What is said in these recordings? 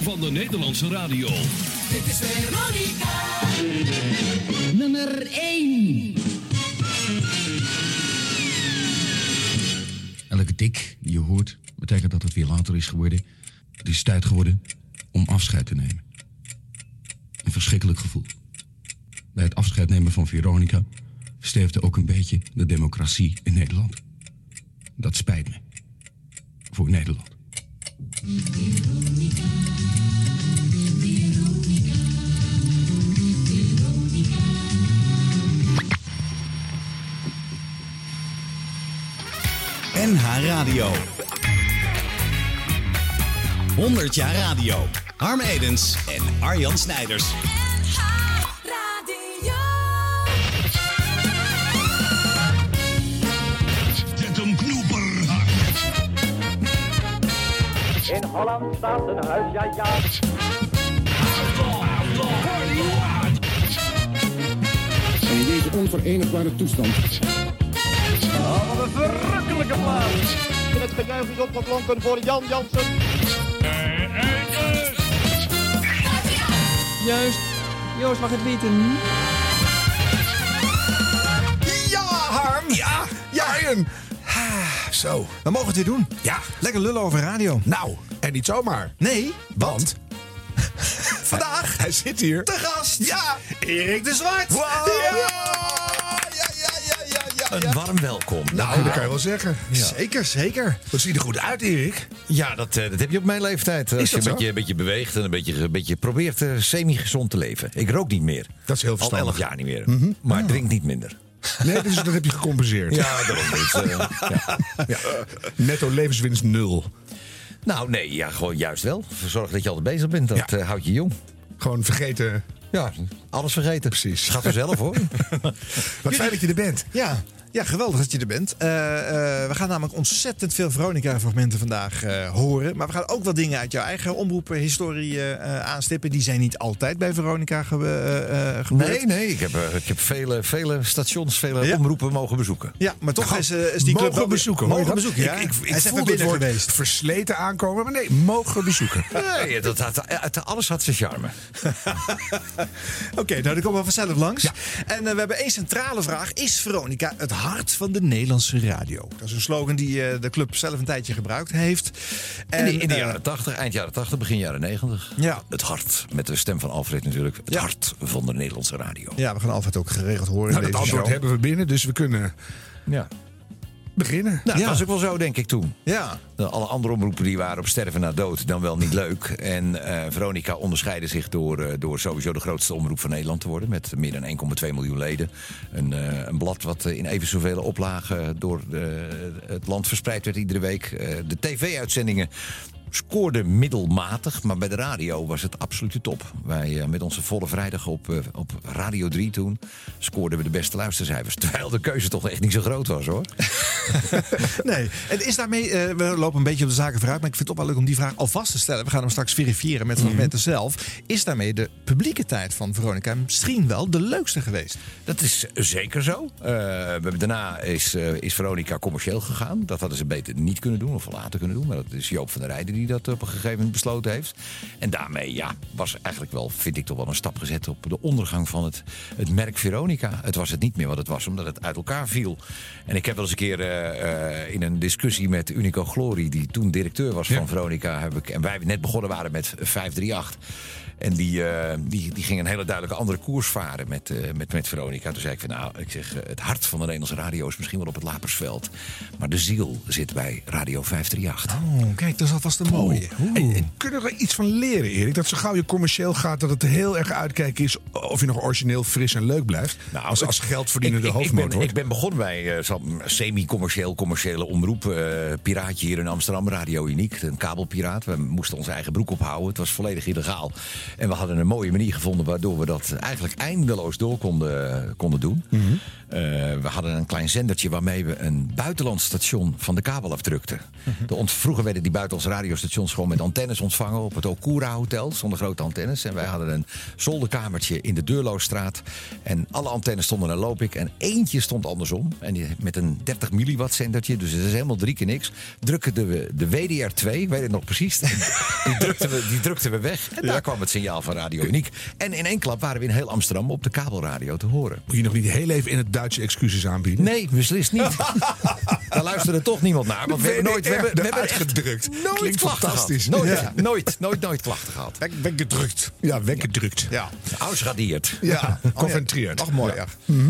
van de Nederlandse radio. Dit is Veronica. Nummer 1. Elke tik die je hoort, betekent dat het weer later is geworden. Het is tijd geworden om afscheid te nemen. Een verschrikkelijk gevoel. Bij het afscheid nemen van Veronica sterfde ook een beetje de democratie in Nederland. Dat spijt me. Voor Nederland. NH Radio. 100 jaar radio. Harm Edens en Arjan Snijders. Zet hem knoeper. In Holland staat een huis, ja ja. En in deze onverenigbare toestand een verrukkelijke plaats. In het gejuich is opgeklonken voor Jan Jansen. Juist. Joost mag het weten. Ja, Harm, ja. Ja, Arjen. Ah, Zo. We mogen het weer doen. Ja. Lekker lullen over radio. Nou, en niet zomaar. Nee, Want vandaag hij zit hier. te gast. Ja. Erik de Zwart. Wow. Ja, Een warm welkom. Nou, dat kan je wel zeggen. Zeker, zeker. Dat ziet er goed uit, Erik. Ja, dat, eh, dat heb je op mijn leeftijd. Als je dat een beetje, een beetje beweegt en een beetje, een beetje probeert eh, semi-gezond te leven. Ik rook niet meer. Dat is heel Al verstandig. elf jaar niet meer. Maar drink niet minder. Nee, dus dat heb je gecompenseerd. Ja, daarom is, eh, ja. Netto levenswinst nul. Nou, nee, ja, gewoon juist wel. Zorg dat je altijd bezig bbent. Dat Ja. houdt je jong. Gewoon vergeten. Ja, alles vergeten. Precies. Gaat vanzelf hoor. Wat fijn dat je er bent. Ja. Ja, geweldig dat je er bent. Eh, eh, we gaan namelijk ontzettend veel Veronica-fragmenten vandaag eh, horen. Maar we gaan ook wat dingen uit jouw eigen omroepenhistorie aanstippen. Die zijn niet altijd bij Veronica ge gebeurd. Nee, nee. Ik heb, ik heb vele, vele stations, vele Ja. omroepen mogen bezoeken. Ja, maar toch is, is die club mogen bezoeken. Mogen dat? bezoeken, ja. Ik, ik, ik Hij is even voelde het woord geweest. versleten aankomen. Maar nee, mogen bezoeken. Nee, dat had, alles had zijn charme. Oké, nou, die komen we vanzelf langs. En we hebben één centrale vraag. Is Veronica het hart van de Nederlandse radio? Dat is een slogan die eh, de club zelf een tijdje gebruikt heeft. In de, in de eh, jaren 80, eind jaren 80, begin jaren 90. Ja. Het hart, met de stem van Alfred natuurlijk. Het Ja. hart van de Nederlandse radio. ja, we gaan Alfred ook geregeld horen Nou, in dat deze antwoord show. hebben we binnen, dus we kunnen Ja. Beginnen. Nou, Ja. dat was ook wel zo, denk ik, toen. Ja, Alle andere omroepen die waren op sterven na dood dan wel niet leuk. En eh, Veronica onderscheidde zich door, eh, door sowieso de grootste omroep van Nederland te worden. Met meer dan 1,2 miljoen leden. Een, eh, een blad wat in even zoveel oplagen door het land verspreid werd iedere week. De tv-uitzendingen scoorden middelmatig, maar bij de radio was het absolute top. Wij eh, met onze volle vrijdag op, eh, op Radio 3 toen scoorden we de beste luistercijfers. Terwijl de keuze toch echt niet zo groot was hoor. nee. En is daarmee, eh, we lopen een beetje op de zaken vooruit, maar ik vind het toch wel leuk om die vraag alvast te stellen. We gaan hem straks verifiëren met fragmenten zelf. Is daarmee de publieke tijd van Veronica misschien wel de leukste geweest? Dat is zeker zo. Daarna is, is Veronica commercieel gegaan. Dat hadden ze beter niet kunnen doen of later kunnen doen. Maar dat is Joop van der Rijden die dat op een gegeven moment besloten heeft. En daarmee ja, was eigenlijk wel, vind ik toch wel een stap gezet op de ondergang van het, het merk Veronica. Het was het niet meer wat het was, omdat het uit elkaar viel. En ik heb wel eens een keer eh, eh, in een discussie met Unico Glory, die toen directeur was van Veronica, heb ik, en wij net begonnen waren met 538. En die, eh, die, die ging een hele duidelijke andere koers varen met, eh, met, met Veronica. Toen zei ik van nou, ik zeg, eh, het hart van de Nederlandse radio is misschien wel op het Lapersveld. Maar de ziel zit bij Radio 538. Oh, kijk, dat is alvast een mooie. En, en kunnen we er iets van leren, Erik? Dat zo gauw je commercieel gaat, dat het heel erg uitkijken is of je nog origineel fris en leuk blijft. Nou, als, als geldverdienende ik, ik, ik, hoofdmoot ben, ik ben begonnen bij zo'n semi-commercieel, commerciële omroep. piraatje hier in Amsterdam, Radio Uniek. Een kabelpiraat. We moesten onze eigen broek ophouden. Het was volledig illegaal. En we hadden een mooie manier gevonden waardoor we dat eigenlijk eindeloos door konden, konden doen. Mhm. We hadden een klein zendertje waarmee we een buitenlands station van de kabel afdrukten. Mhm. De ont- vroeger werden die buitenlandse radiostations gewoon met antennes ontvangen. Op het Okura Hotel stonden grote antennes. En wij hadden een zolderkamertje in de Deurloosstraat. En alle antennes stonden naar Lopik. En eentje stond andersom. En die, met een 30 milliwatt zendertje. Dus het is helemaal drie keer niks. Drukten we de WDR2, weet het nog precies. Die drukten we, die drukten we weg. En daar kwam het signaal van Radio Uniek. En in één klap waren we in heel Amsterdam op de kabelradio te horen. Moet je nog niet heel even in het Duitse excuses aanbieden? Nee, beslist niet. Daar luisterde toch niemand naar. Want we hebben nooit, we hebben, we hebben uitgedrukt. nooit Klinkt fantastisch. Nooit, Ja. nooit, nooit, nooit klachten gehad. Weg- Weggedrukt. Ja, weggedrukt. Ja. Ausradiert. Ja, concentreerd. Ach, mooi. Ja.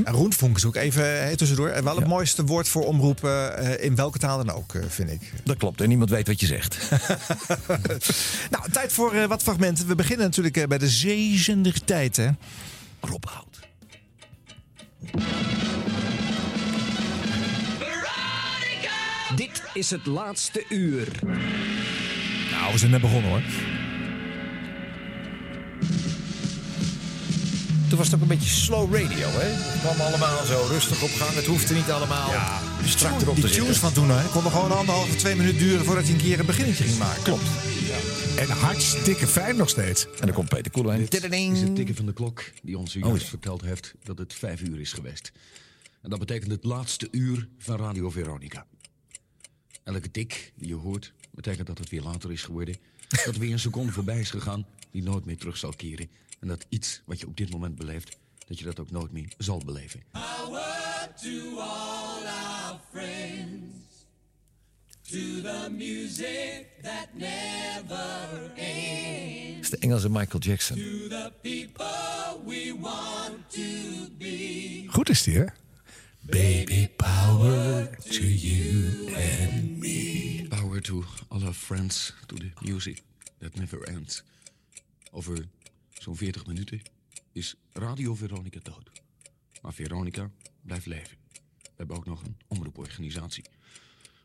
En Roentvonk is ook even eh, tussendoor. En wel het mooiste woord voor omroepen eh, in welke taal dan ook, eh, vind ik. Dat klopt. En niemand weet wat je zegt. Nou, tijd voor eh, wat fragmenten. We beginnen natuurlijk eh, bij de zezender tijd, hè? Rob Hout. Dit is het laatste uur. Nou, we zijn net begonnen, hoor. Toen was het ook een beetje slow radio, hè? Het kwam allemaal zo rustig op gang. Het hoefde niet allemaal strak erop Die te tunes zitten. van toen, hè? kon nog gewoon anderhalve, twee minuten duren voordat hij een keer een beginnetje ging maken. Klopt. En hartstikke fijn nog steeds. En dan komt Peter Koelewijn. Dit is het tikken van de klok die ons Oh, zojuist ja. verteld heeft dat het vijf uur is geweest. En dat betekent het laatste uur van Radio Veronica. Elke tik die je hoort betekent dat het weer later is geworden. Dat weer een seconde voorbij is gegaan die nooit meer terug zal keren. En dat iets wat je op dit moment beleeft, dat je dat ook nooit meer zal beleven. Dat is de Engelse Michael Jackson. Goed is die, hè? Baby power to you and Power to all our friends, to the music that never ends. Over zo'n 40 minuten is Radio Veronica dood. Maar Veronica blijft leven. We hebben ook nog een omroeporganisatie.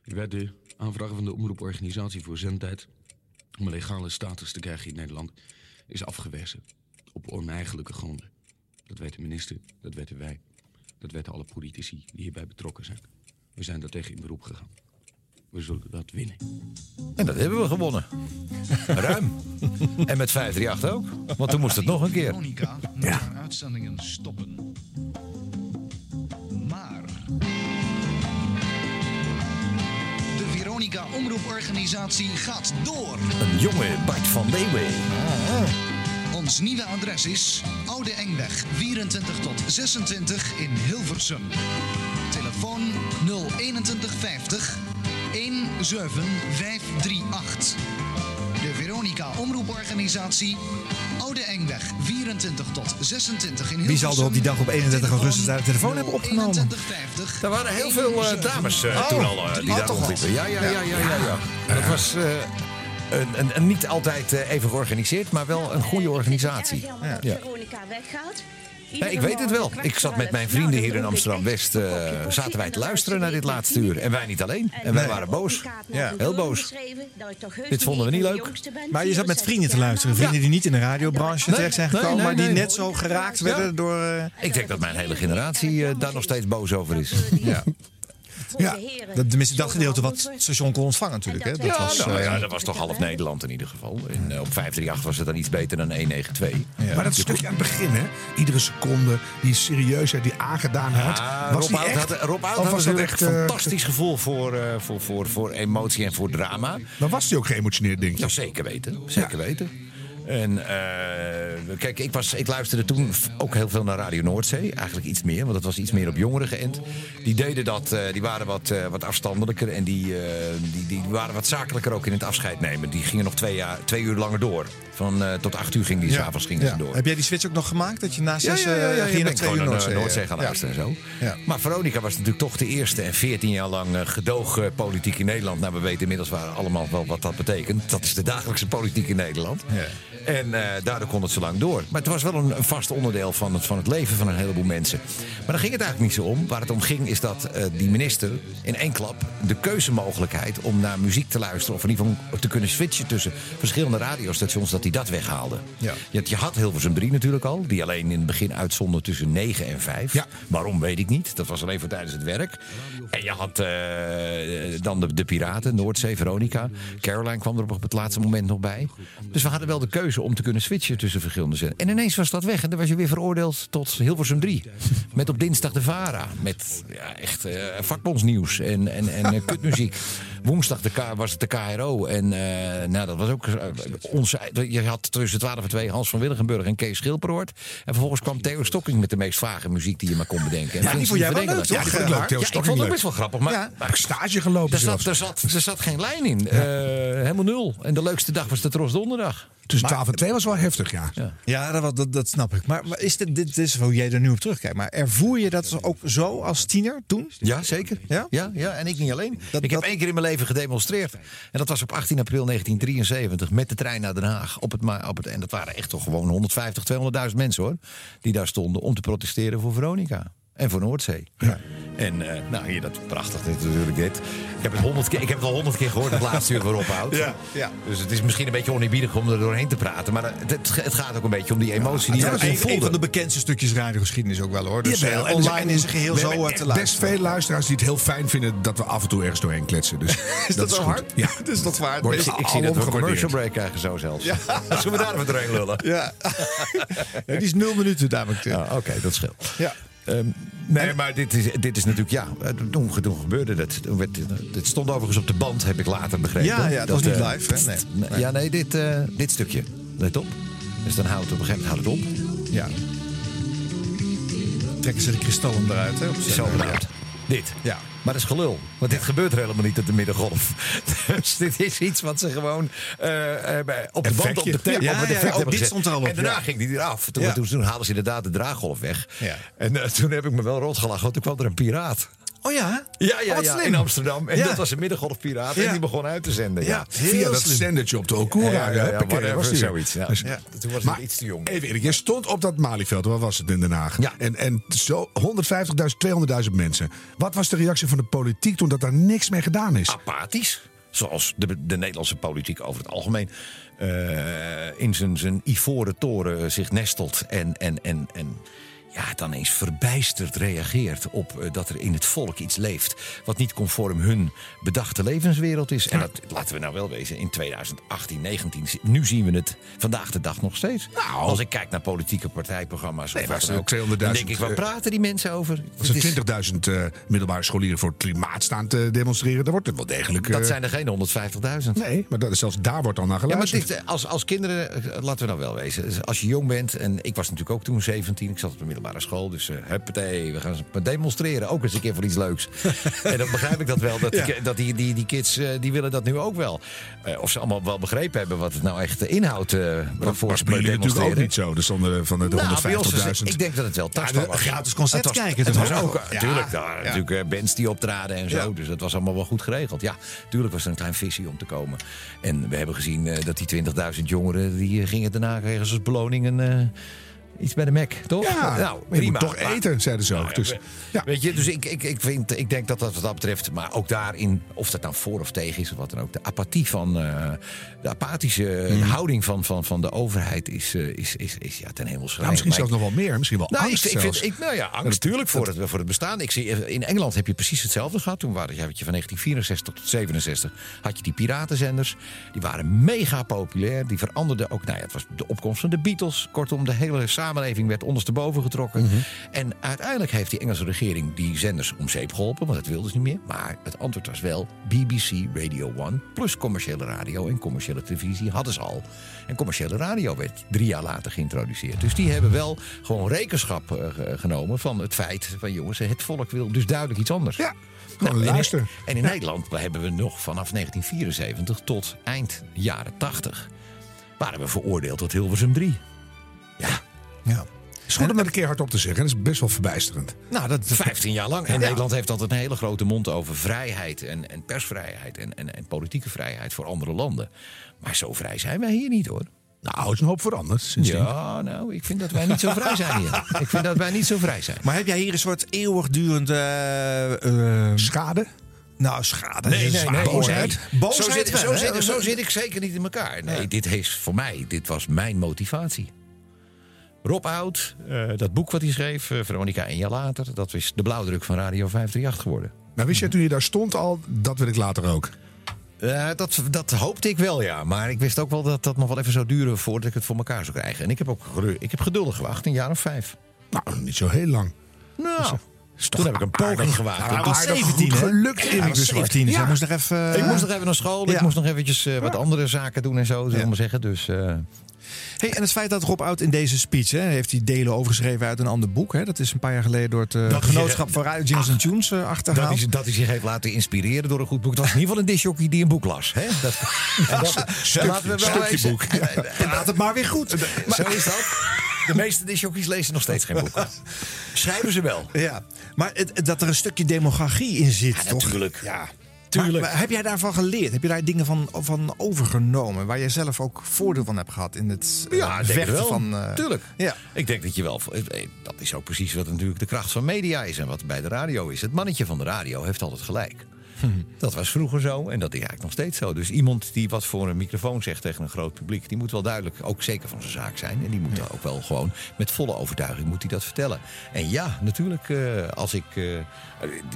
U weet de aanvraag van de omroeporganisatie voor zendtijd... om een legale status te krijgen in Nederland... is afgewezen op oneigenlijke gronden. Dat weet de minister, dat weten wij. Dat weten alle politici die hierbij betrokken zijn. We zijn daartegen in beroep gegaan. We zullen dat winnen. En dat hebben we gewonnen. Ruim. En met 538 ook. Want toen moest het nog een keer. Veronica moet haar uitzendingen stoppen. Maar... De Veronica Omroeporganisatie gaat door. Een jonge Bart van Leeuwen. Ons nieuwe adres is Oude Engweg 24 tot 26 in Hilversum. Telefoon 02150 17538. De Veronica Omroeporganisatie Oude Engweg 24 tot 26 in Hilversum. Wie zal er op die dag op 31 augustus daar de telefoon hebben opgenomen? 2150 Er waren heel veel eh, dames eh, toen al eh, die oh, daar rondliepen. Ja, ja, ja, ja, ja. ja. Dat was eh, een, een, een niet altijd eh, even georganiseerd, maar wel een goede organisatie. Ja. Ja. Veronica weggaat. Ik weet het wel. Ik zat met mijn vrienden hier in Amsterdam-West. eh, zaten wij te luisteren naar dit laatste uur. En wij niet alleen. En wij waren boos. Ja. Heel boos. Dit vonden we niet leuk. Maar je zat met vrienden te luisteren. Vrienden die niet in de radiobranche Nee, terecht zijn gekomen, nee, maar die net zo geraakt Ja. werden door... eh, Ik denk dat mijn hele generatie daar nog steeds boos over is. ja. Ja, Dat, tenminste, dat gedeelte wat het station kon ontvangen natuurlijk. Hè. Dat Ja, was, nou, eh, ja, dat was toch half Nederland in ieder geval. En eh, op 538 was het dan iets beter dan 192. Maar dat stukje aan het begin, hè? Iedere seconde, die serieusheid, die aangedaan had. Was Rob echt? had, Rob had was dat echt, een eh, fantastisch gevoel voor, eh, voor, voor, voor emotie en voor drama. Maar was die ook geëmotioneerd, denk je? Ja, zeker weten. Zeker weten. En eh, kijk, ik, was, ik luisterde toen ook heel veel naar Radio Noordzee. Eigenlijk iets meer, want dat was iets meer op jongeren geënt. Die deden dat, eh, die waren wat, eh, wat afstandelijker. En die, die, die waren wat zakelijker ook in het afscheid nemen. Die gingen nog twee, jaar, twee uur langer door. Van tot acht uur ging die, Ja. s'avonds gingen Ja. ze door. Heb jij die switch ook nog gemaakt? Dat je na zes ja, ja, ja, ging je nog twee uur Noordzee, Noordzee gaan ja. luisteren en zo. Ja. Maar Veronica was natuurlijk toch de eerste en 14 jaar lang eh, gedoogpolitiek in Nederland. Nou, we weten inmiddels waar allemaal wel wat dat betekent. Dat is de dagelijkse politiek in Nederland. Ja. En eh, daardoor kon het zo lang door. Maar het was wel een, een vast onderdeel van het, van het leven van een heleboel mensen. Maar daar ging het eigenlijk niet zo om. Waar het om ging is dat eh, die minister in één klap de keuzemogelijkheid om naar muziek te luisteren. of in ieder geval te kunnen switchen tussen verschillende radiostations. dat hij dat weghaalde. Ja. Je, had- je had Hilversum 3 natuurlijk al. die alleen in het begin uitzonden tussen 9 en 5. Ja. Waarom weet ik niet. Dat was alleen voor tijdens het werk. En je had eh, dan de, de Piraten, Noordzee, Veronica. Caroline kwam er op het laatste moment nog bij. Dus we hadden wel de keuze om te kunnen switchen tussen verschillende zenders. En ineens was dat weg. En dan was je weer veroordeeld tot Hilversum 3. Met op dinsdag de VARA. Met ja, echt eh vakbondsnieuws en, en, en eh, kutmuziek. Woensdag de K, was het de KRO. En eh, nou, dat was ook... eh, onze, je had tussen 12 en 2 Hans van Willigenburg en Kees Schilperoort. En vervolgens kwam Theo Stokking met de meest vage muziek die je maar kon bedenken. En Ja, die vond jij wel leuk, toch? Ja, die vond ik leuk. Theo Ja, ik vond het ook leuk. best wel grappig. Maar, Ja. maar Stage gelopen er, zat, er, zat, er zat geen lijn in. Eh, helemaal nul. En de leukste dag was de Tros Donderdag. Tussen 12 en 2 was wel heftig, ja. Ja, dat, dat, dat snap ik. Maar, maar is dit, dit is hoe jij er nu op terugkijkt. Maar ervoer je dat ook zo als tiener toen? Ja, zeker. Ja? Ja, ja en ik niet alleen. Dat- ik heb één keer in mijn leven gedemonstreerd. En dat was op 18 april 1973 met de trein naar Den Haag. Op het, op het, en dat waren echt toch gewoon 150, 200.000 mensen hoor. Die daar stonden om te protesteren voor Veronica. En voor Noordzee. Ja. En eh, nou, hier, dat prachtig dit natuurlijk dit. Ik heb het honderd keer, ik heb het al honderd keer gehoord, het laatste uur waarop houdt. Ja, ja. Dus het is misschien een beetje oneerbiedig om er doorheen te praten. Maar het, het, het gaat ook een beetje om die emotie die Ja, je dat is toen een, van de bekendste stukjes radiogeschiedenis ook wel hoor. Dus Jawel, eh, en online is een geheel we zo eh, te Best luisteren. veel luisteraars die het heel fijn vinden dat we af en toe ergens doorheen kletsen. Dus Is dat, zo goed. hard? Ja. dat is toch waar. Wordt- Ik, ik zie dat we een commercial break krijgen zo zelfs. Zullen we daar even doorheen lullen? Ja. ja, die is nul minuten namelijk. Ja, Oké, dat scheelt. Ja. Ehm, nee, maar dit is, dit is natuurlijk, ja, eh, toen, toen gebeurde dat. Werd, dit stond overigens op de band, heb ik later begrepen. Ja, ja, het was niet eh, live, hè? Nee. nee, Ja, nee, dit, eh, dit stukje. Let op. Dus dan houdt het op een gegeven moment houdt het op. ja. Trekken ze de kristallen eruit, hè? Op Zo zender. Dit. Ja. Maar dat is gelul. Want dit gebeurt er helemaal niet op de middengolf. Dus dit is iets wat ze gewoon eh, eh, op de band op de tape Ja, dit stond er al op, En daarna ging die eraf. Toen, toen, toen haalden ze inderdaad de draaggolf weg. Ja. En eh, toen heb ik me wel rot gelachen. Want toen kwam er een piraat. Oh ja? Ja, ja, Oh, wat ja, in Amsterdam. En Ja. dat was een middengolfpiraat. Ja. En die begon uit te zenden. Ja, heel Via dat zendertje op de Okura. Ja, ja, was die zoiets, ja. Dus- Ja, toen was ik maar iets te jong. Even Erik, je stond op dat Malieveld, waar was het in Den Haag? Ja. En, en zo 150.000, 200.000 mensen. Wat was de reactie van de politiek toen dat daar niks mee gedaan is? apathisch. Zoals de, de Nederlandse politiek over het algemeen eh, in zijn, zijn ivoren toren zich nestelt. En, en, en, en ja, dan eens verbijsterd reageert op eh, dat er in het volk iets leeft. wat niet conform hun bedachte levenswereld is. En dat laten we nou wel wezen in 2018, 19. Nu zien we het vandaag de dag nog steeds. Nou. Als ik kijk naar politieke partijprogramma's. Nee, of er ook, 200.000, dan denk ik, waar eh, praten die mensen over? Als er 20.000 eh, middelbare scholieren voor het klimaat staan te demonstreren, dan wordt het wel degelijk. dat zijn er geen 150.000. Nee, maar dat zelfs daar wordt al naar Ja, maar geluisterd. dit, als, als kinderen, laten we nou wel wezen. Als je jong bent, en ik was natuurlijk ook toen 17, ik zat op de middelbare school. Dus huppatee, we gaan demonstreren. Ook eens een keer voor iets leuks. en dan begrijp ik dat wel. Dat, die, dat die, die, die kids, eh, die willen dat nu ook wel. Eh, of ze allemaal wel begrepen hebben wat het nou echt inhoudt. waarvoor was ze natuurlijk ook niet zo. Er stonden van de Nou, bij ons is het- 150.000. ik denk dat het wel tastbaar de was. gratis concert Het was- kijken Het was ook? Ja. natuurlijk, daar natuurlijk bands die optraden en zo. Dus dat was allemaal wel goed geregeld. Ja, natuurlijk was er een klein visie om te komen. En we hebben gezien dat die 20.000 jongeren... die gingen daarna kregen ze als beloning een, iets bij de Mac, toch? Ja, nou, moet toch Maar- eten, zeiden ze ook. nou, Dus, ja. Weet je, dus ik, ik, ik, vind, ik denk dat dat wat dat betreft, maar ook daarin, of dat nou voor of tegen is of wat dan ook, de apathie van, eh, de apathische Mhm. houding van, van, van de overheid is, eh, is, is, is ja, ten hemel Nou, misschien zelfs nog wel meer. Misschien wel nou, angst ik, vind, ik, nou ja, angst natuurlijk voor het, voor het bestaan. Ik zie, eh, in Engeland heb je precies hetzelfde gehad. Toen waren, had je van 1964 tot 67 had je die piratenzenders. Die waren mega populair. Die veranderden ook. Nou ja, het was de opkomst van de Beatles. Kortom, de hele samenleving werd ondersteboven getrokken. Mhm. En uiteindelijk heeft die Engelse regering die zenders om zeep geholpen. Want dat wilden ze niet meer. Maar het antwoord was wel BBC Radio 1 plus commerciële radio en commerciële televisie hadden ze al. En commerciële radio werd drie jaar later geïntroduceerd. Dus die hebben wel gewoon rekenschap eh, ge- genomen van het feit van jongens, het volk wil dus duidelijk iets anders. Ja, Nou, en- luisteren. En in Nederland hebben we nog vanaf 1974 tot eind jaren 80 waren we veroordeeld tot Hilversum 3. Ja, Ja. Het is goed om dat een keer hardop te zeggen. Dat is best wel verbijsterend. Nou, dat, 15 jaar lang. En Nederland heeft altijd een hele grote mond over vrijheid en, en persvrijheid en, en, en politieke vrijheid voor andere landen. Maar zo vrij zijn wij hier niet hoor. Nou, het is een hoop veranderd sindsdien. Ja, nou, ik vind dat wij niet zo vrij zijn hier. Ik vind dat wij niet zo vrij zijn. Maar heb jij hier een soort eeuwigdurende... eh, eh, Schade? nou, schade. Nee, nee, nee. Boosheid. Boosheid Zo zit, zo zit ik zeker niet in elkaar. Nee, dit is voor mij, dit was mijn motivatie. Rob Oud, eh, dat boek wat hij schreef, eh, Veronica een jaar later, dat is de blauwdruk van Radio 538 geworden. Nou, wist jij toen je daar stond al, dat wil ik later ook. Eh, dat, dat hoopte ik wel, ja. Maar ik wist ook wel dat dat nog wel even zou duren voordat ik het voor elkaar zou krijgen. En ik heb ook ik heb geduldig gewacht, een jaar of vijf. Nou, niet zo heel lang. Nou, toen heb ik een poging gewaagd. Hij was aardig 17, goed hè? gelukt, de Zwart. 17, dus Ja. hij moest nog even... Ik moest nog even naar school, Ja. ik moest nog eventjes wat andere zaken doen en zo, zullen we zeggen. Dus, Hey, en het feit dat Rob Oud in deze speech... Hè, heeft hij delen overgeschreven uit een ander boek. Hè, dat is een paar jaar geleden door het eh, Dat Genootschap van Radio Jingles and Tunes eh, dat, achtergehaald. hij, dat hij zich heeft laten inspireren door een goed boek. Het was in ieder geval een disjockey die een boek las. Hè? Dat, en dat, laten we wel stukje boek. Praat het maar weer goed. Zo is dat. De meeste disjockeys lezen nog steeds geen boeken. Schrijven ze wel. Ja, maar het, het- dat er een stukje demagogie in zit, toch? natuurlijk. Ja. Maar, maar heb jij daarvan geleerd? Heb je daar dingen van, van overgenomen? Waar je zelf ook voordeel van hebt gehad in het Ja, het vechten wel. van... eh, Tuurlijk. Ja. Ik denk dat je wel... eh, Dat is ook precies wat natuurlijk de kracht van media is. En wat bij de radio is. Het mannetje van de radio heeft altijd gelijk. Dat was vroeger zo en dat is eigenlijk nog steeds zo. Dus iemand die wat voor een microfoon zegt tegen een groot publiek... die moet wel duidelijk ook zeker van zijn zaak zijn. En die moet ook wel gewoon met volle overtuiging moet hij dat vertellen. En ja, natuurlijk, eh, als ik... eh,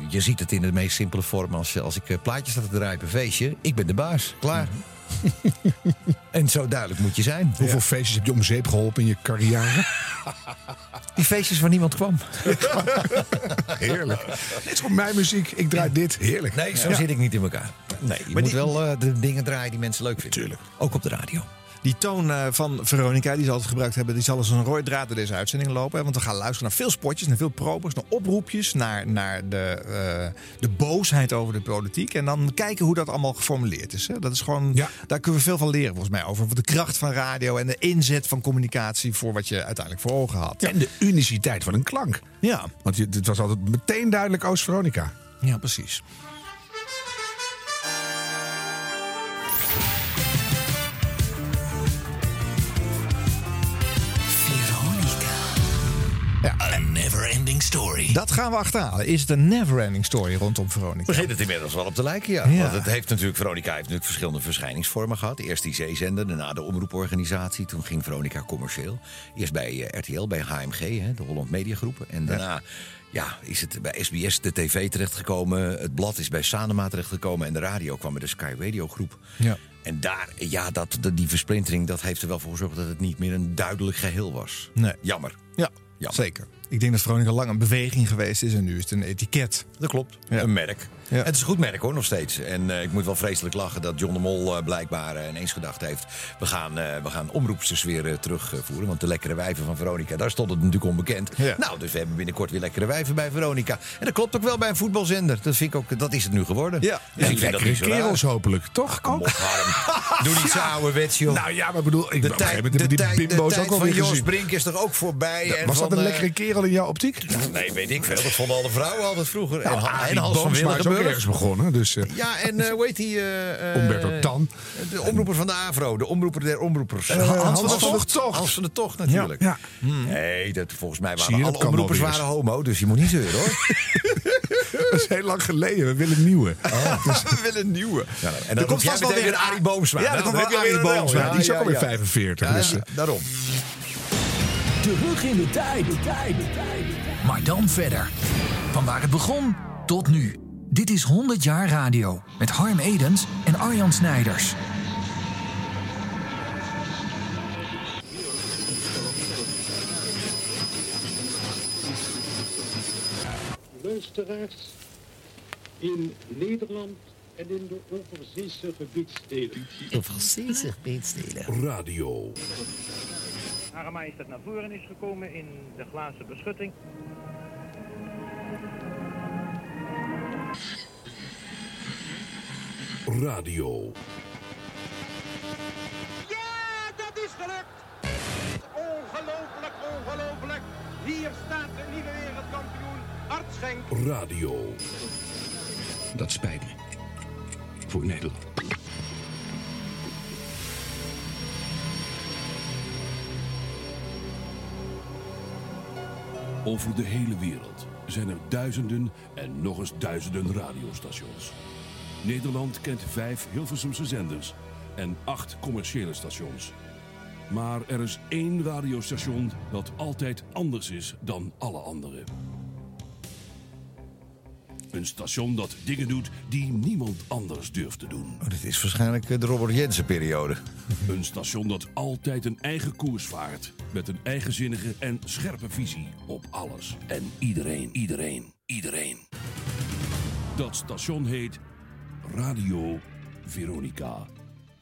je ziet het in de meest simpele vorm. Als, als ik eh, plaatjes sta te draaien op een feestje... ik ben de baas, klaar. en zo duidelijk moet je zijn. Hoeveel feestjes heb je om zeep geholpen in je carrière? Die feestjes waar niemand kwam. Heerlijk. Dit is gewoon mijn muziek. Ik draai dit. Heerlijk. Nee, zo Ja. zit ik niet in elkaar. Nee, je moet die- wel eh, de dingen draaien die mensen leuk vinden. Tuurlijk. Ook op de radio. Die toon eh, van Veronica, die ze altijd gebruikt hebben, die zal als een rode draad door deze uitzending lopen. hè. Want we gaan luisteren naar veel spotjes, naar veel probers, naar oproepjes, naar, naar de, eh, de boosheid over de politiek. En dan kijken hoe dat allemaal geformuleerd is. Hè. Dat is gewoon, Ja. Daar kunnen we veel van leren volgens mij over. De kracht van radio en de inzet van communicatie voor wat je uiteindelijk voor ogen had. En de uniciteit van een klank. Ja, Want het was altijd meteen duidelijk Oost-Veronica. ja precies. A never-ending story. Dat gaan we achterhalen. Is het een never-ending story rondom Veronica? Begint het inmiddels wel op te lijken, ja. Ja. Want het heeft natuurlijk, Veronica heeft natuurlijk verschillende verschijningsvormen gehad. Eerst die zeezender, daarna de omroeporganisatie. Toen ging Veronica commercieel. Eerst bij eh, RTL, bij HMG, hè, de Holland Media Groep. En daarna ja, is het bij SBS, de tv terechtgekomen. Het blad is bij Sanema terechtgekomen. En de radio kwam bij de Sky Radio Groep. Ja. En daar, ja, dat, dat- die versplintering, dat heeft er wel voor gezorgd dat het niet meer een duidelijk geheel was. Nee. Jammer. Ja, Ja. zeker. Ik denk dat Veronica lang een beweging geweest is en nu is het een etiket. Dat klopt. Ja. Een merk. Ja. Het is een goed merk hoor, nog steeds. En eh, ik moet wel vreselijk lachen dat John de Mol eh, blijkbaar eh, ineens gedacht heeft... we gaan, we gaan omroepsters weer terugvoeren. Want de lekkere wijven van Veronica, daar stond het natuurlijk onbekend. Ja. Nou, dus we hebben binnenkort weer lekkere wijven bij Veronica. En dat klopt ook wel bij een voetbalzender. Dat, vind ik ook, dat is het nu geworden. Ja. Dus ik vind dat Lekkere niet zo raar. kerels hopelijk, toch? Kom op, Harm. Doe niet zo ouderwets, joh. Nou ja, maar bedoel, ik, de tijd, de die tijd, de bimbo's tijd ook van Jos. Brink is er ook voorbij. en Was dat een lekkere kerel in jouw optiek? Nee, weet ik veel. Dat vonden alle vrouwen altijd vroeger. en, Nou, en Arie Hans van is ook Willigenburg. ergens begonnen. Dus, eh, Ja, en eh hoe heet die? eh, Umberto Tan. De omroeper van de AVRO, de omroeper der omroepers. Eh, Hans van de Tocht. Hans van de Tocht natuurlijk. Ja. Nee, dat, volgens mij waren je, alle omroepers waren homo, dus je moet niet zeuren hoor. dat is heel lang geleden. We willen nieuwe. We willen een nieuwe. Ja, en Er dan komt komt vast wel weer een Arie Boomsma. Ja, er Nou, komt wel Arie weer een Boomsma. die is ook alweer ja. 45. Ja, dus, daarom. Terug in de tijd. de tijd, de tijd. Maar dan verder. Van waar het begon tot nu. Dit is 100 jaar radio. Met Harm Edens en Arjan Snijders. luisteraars in Nederland en in de overzeese gebiedsdelen. Overzeese gebiedstelen. Radio. Hare Majesteit naar voren is gekomen in de glazen beschutting. Radio. Ja, dat is gelukt! Ongelooflijk, ongelooflijk. Hier staat de nieuwe wereldkampioen Art Schenk. Radio. Dat spijt me. Voor Nederland. Over de hele wereld zijn er duizenden en nog eens duizenden radiostations. Nederland kent vijf Hilversumse zenders en acht commerciële stations. Maar er is één radiostation dat altijd anders is dan alle andere. Een station dat dingen doet die niemand anders durft te doen. Oh, dit is waarschijnlijk eh, de Robert Jensen periode. Een station dat altijd een eigen koers vaart. Met een eigenzinnige en scherpe visie op alles. En iedereen, iedereen, iedereen. Dat station heet Radio Veronica.